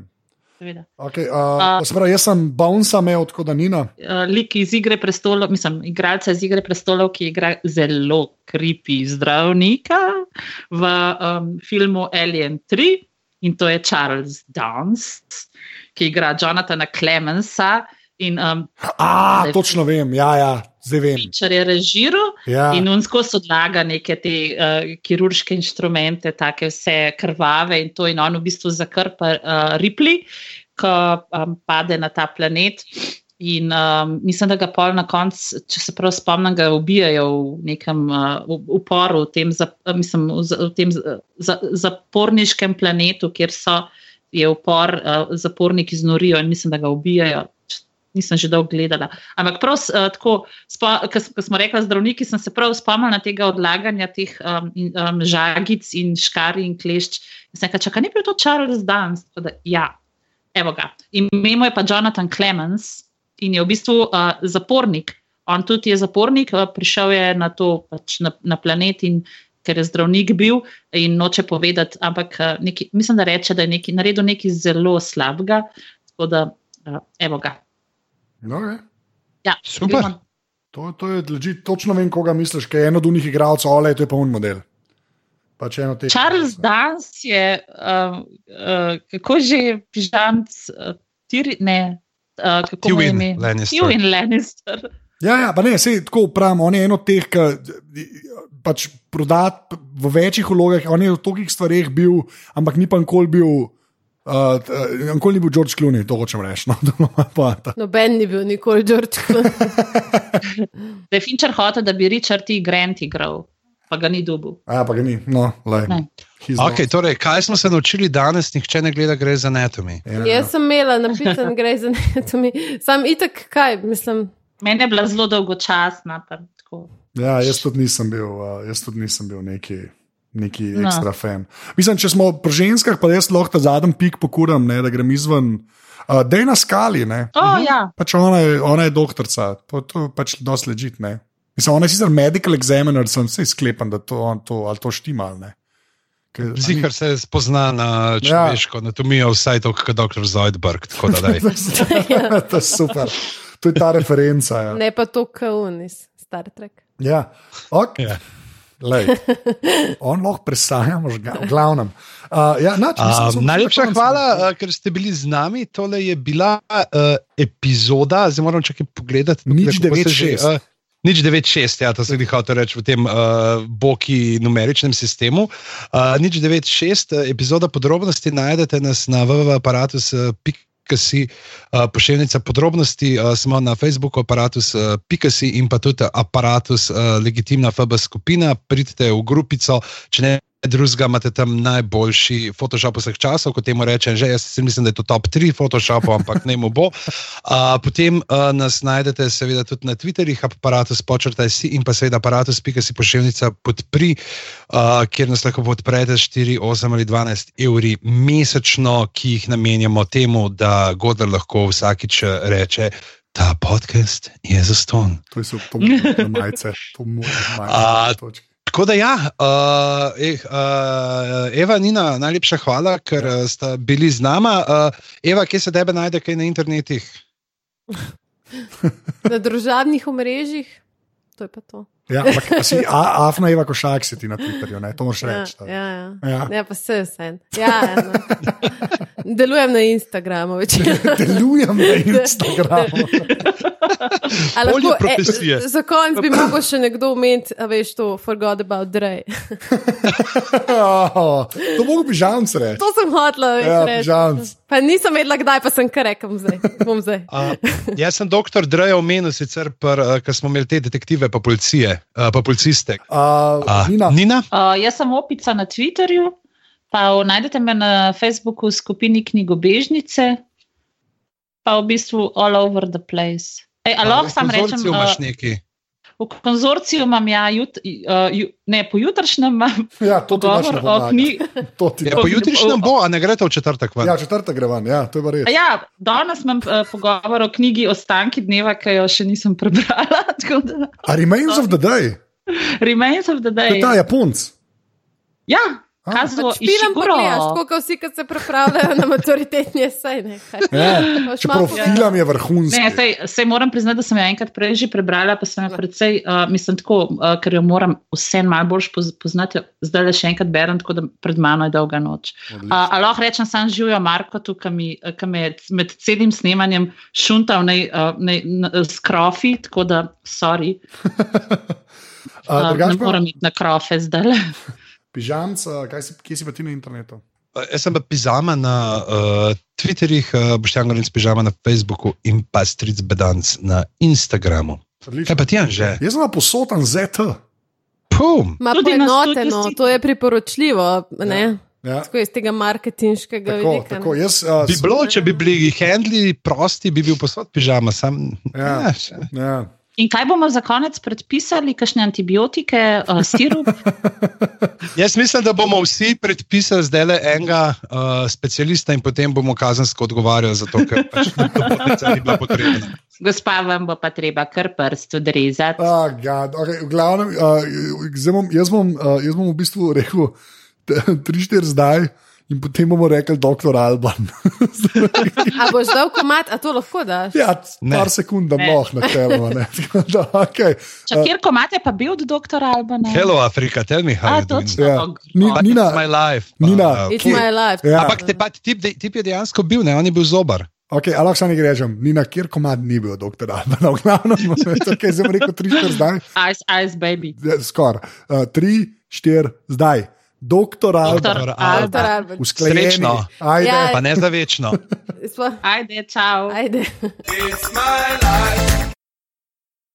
seveda. Okay, uh, uh, pravi, jaz sem Bounce imel, tako da Nina. Uh, lik iz Igre prestolov, mislim, igralca iz Igre prestolov, ki igra zelo kripi zdravnika v um, filmu Alien 3 in to je Charles Dance, ki igra Jonathana Clemensa in um, A, Zdaj- točno vem, ja, ja, zdaj vem. Fincher je režiral. Ja. In on skozi odlaga neke te uh, kirurške inštrumente, take vse krvave in to, in on v bistvu zakrpa uh, Ripley, ko um, pade na ta planet. In um, mislim, da ga pol na koncu, če se prav spomnim, ga ubijajo v nekem uh, uporu, v tem, za, mislim, v, v tem za, zaporniškem planetu, kjer so, je upor, uh, zaporniki znorijo in mislim, da ga ubijajo. Nisem že dolgo gledala. Ampak, prav, uh, tako, ko smo rekli, zdravniki, sem se prav spomnila tega odlaganja teh um, um, žagic in škari in klešč. In sem rekla, če ni bil to Charles Dance. Da, ja, evo ga. Ime je pa Jonathan Clemens in je v bistvu uh, zapornik. On tudi je zapornik, uh, prišel je na to pač na, na planet in ker je zdravnik bil in noče povedati, ampak uh, neki, mislim, da reče, da je neki, naredil nekaj zelo slabega. Tako da, uh, evo ga. No, okay. ja, Super. To, to je leži, točno vem, koga misliš, kaj je eno od njih igralcev, ali je to pa un model. Pač Charles Dance je, uh, uh, kako že, pižamc, uh, tiri, ne, uh, kako Tywin je ime? Lannister. Tywin Lannister. Ja, ja, pa ne, sej tako pravim, on je eno od teh, ki pač prodat v večjih vlogah, on je v tolikih stvareh bil, ampak ni pa nikoli bil. Uh, nikoli ni bil George Clooney, to hočem reči. No, Noben ni bil nikoli George Clooney. Da je Fincher hotel, da bi Richard T. Grant igral, pa ga ni dubil. Ja, pa ga ni. No, Ne. Okay, torej, kaj smo se naučili danes, nihče ne gleda, gre za anatomy. Ja, Jaz sem imela napisan, gre za anatomy. Sam itak, kaj, mislim. Meni je bila zelo dolgočasna. pa tako. ja, jaz tudi nisem bil, uh, jaz tudi nisem bil neki. Neki No. ekstra fan. Mislim, če smo pri ženskah, pa jaz lahko ta zadnji pik pokuram, ne, da grem izven. Uh, Dej na skali, ne. O, ja. Pač ona, je, ona je doktorica, to, to je pač dosti ležit. Ne? Mislim, ona je sicer medical examiner, sem se sklepam, da to, to, ali to štima ali ne. Zihar se spozna na človeško anatomijo, vsaj to, kot dr. Zoidberg. tako da daj. to je super. To je ta referenca. Ja. Ne pa to, kar unis, Star Trek. Ja. Okay. Ja. Lej. On lahko presajamo, v glavnem. Uh, ja, nač, mislim, Um, najlepša konec, hvala, ne. uh, ker ste bili z nami. Tole je bila uh, epizoda, zdaj moram čakaj pogledati. Nič kako se 9.6. že, uh, Nič 9.6, ja, to se jih hoče reči v tem uh, boki numeričnem sistemu. Uh, nič 9.6, uh, epizoda podrobnosti najdete nas na www.aparatus.si, uh, pošiljnica podrobnosti, uh, smo na Facebooku aparatus.si in pa tudi aparatus, uh, legitimna FB skupina. Pridite v grupico, če ne. Drugega imate tam najboljši Photoshop vseh časov, kot temu rečem. Že jaz mislim, da je to top 3 Photoshopov, ampak ne mu bo. Uh, potem uh, nas najdete, seveda, tudi na Twitterjih, aparatus počrtaj si in pa seveda aparatus, pika si pošiljnica podpri, uh, kjer nas lahko podprete 4, 8 ali 12 evri mesečno, ki jih namenjamo temu, da Godler lahko vsakič reče. Ta podcast je za ston. To je super, to mora majce. Tako da, ja, uh, eh, uh, Eva, Nina, najlepša hvala, ker uh, sta bili z nama. Uh, Eva, kje se tebe najde, kaj na internetih? Na družabnih omrežjih, to je pa to. Ja, ampak si a, Afna Eva Košak si ti na Twitterju, ne? to moraš Ja, reči. ja, ja. Ja. ja, pa vse vse. Ja, ja, no. Delujem na Instagramu. Delujem na Instagramu. Lahko, profesije. za konec bi mogel še nekdo omeniti, a veš to, forgot about Drej. Oh, to mogo bi žalc reči. To sem hotla veš, Ja, reči. žalc. Pa nisem vedela, kdaj pa sem kar rekel, zdaj. Bom zdaj. Uh, jaz sem doktor Dreja omenil, sicer, uh, ker smo imeli te detektive, pa policije, uh, pa policiste. Uh, Uh, Nina, Nina? Uh, jaz sem opica na Twitterju, pa najdete me na Facebooku v skupini knjigobežnice, pa v bistvu all over the place. Ej, a lahko sam rečem, Konzorciju imaš uh, nekaj. V konzorciju imam ja, jut, uh, ju, ne, pojutrišnjem imam ja, to na o knjigi. To ti Ja, da. po jutrišnjem bo, a ne gre to v četrtek ven. Ja, četrta gre ven, ja, to je res. Ja, danes imam uh, pogovor o knjigi Ostanki dneva, ki jo še nisem prebrala. tako da- A Remains of the Day, Remains of the to je Day. ta Japonc. Ja, Pač Špilam pa gledaš, Ishiguro. tako kot vsi, ki se pripravljajo na maturitetni esej. ne. Ja, Boš čeprav film je vrhunski. Ne, sej, sej moram priznati, da sem jo enkrat prej že prebrala, pa sem jo precej, uh, mislim, tako, uh, ker jo moram vse malo bolj poz, poznati. Zdaj le še enkrat berem, tako da pred mano je dolga noč. Uh, a lahko rečem, sam živijo Marko, mi ki me je med celim snemanjem šuntal nej, uh, nej, n, s krofi, tako da, sorry, uh, drugače ne morem iti na krofe zdaj. Pižamc, a, kaj si, kje si pa ti na internetu? jaz sem pa pižama na uh, Twitterjih, uh, Boštjan Gorinc pižama na Facebooku in pa Stric Bedanc na Instagramu. Odlično. Kaj pa ti, Anže? Jaz sem posoten ZT. Pum! Ma Tudi poenoteno, si- to je priporočljivo. Ne? Ja. Tako iz tega marketinškega Tako, vidika. tako, jaz, uh, Bi bilo, če bi bili handli prosti, bi bil posod pižama. Sam, Ja. ja, ja. In kaj bomo za konec predpisali, kakšne antibiotike, uh, sirup? Jaz mislim, da bomo vsi predpisali zdaj le enega uh, specialista in potem bomo kazensko odgovarjali za to, ker pač to ni bila potrebna. Gospa, vam bo pa treba kar prst odrezati. Ah, God, okay, v glavnem, uh, bom, jaz, bom, uh, jaz bom v bistvu rekel tri, štiri zdaj. In potem bomo rekli, doktor Alban. A boš dal komat, a to lahko daš? ja, Ne. par sekund, da lahko na telo. ne. Tako da, okay. Če kjer komat je pa bil od doktora Albana? Hello, Afrika, tell me how A, točno. Ja. Oh, Ni-. But Nina- it's my life. Nina, Pa, It's Kje? my life. Ja. Ampak te, pa, tip, de- tip je dejansko bil, ne? on je bil zobar. Okay, ali lahko samo nekaj rečem, ni na kjer komad ni bil doktor Alban, v glavnem, okay, zdaj rekel tri, štiri zdaj. Ice, ice baby. Skoraj. Uh, tri, štiri zdaj. Doktor Alban, Doktor Albert. usklajeni. Srečno. Ajde. Ja. Pa ne za večno. Ajde, čau. Ajde. It's my life.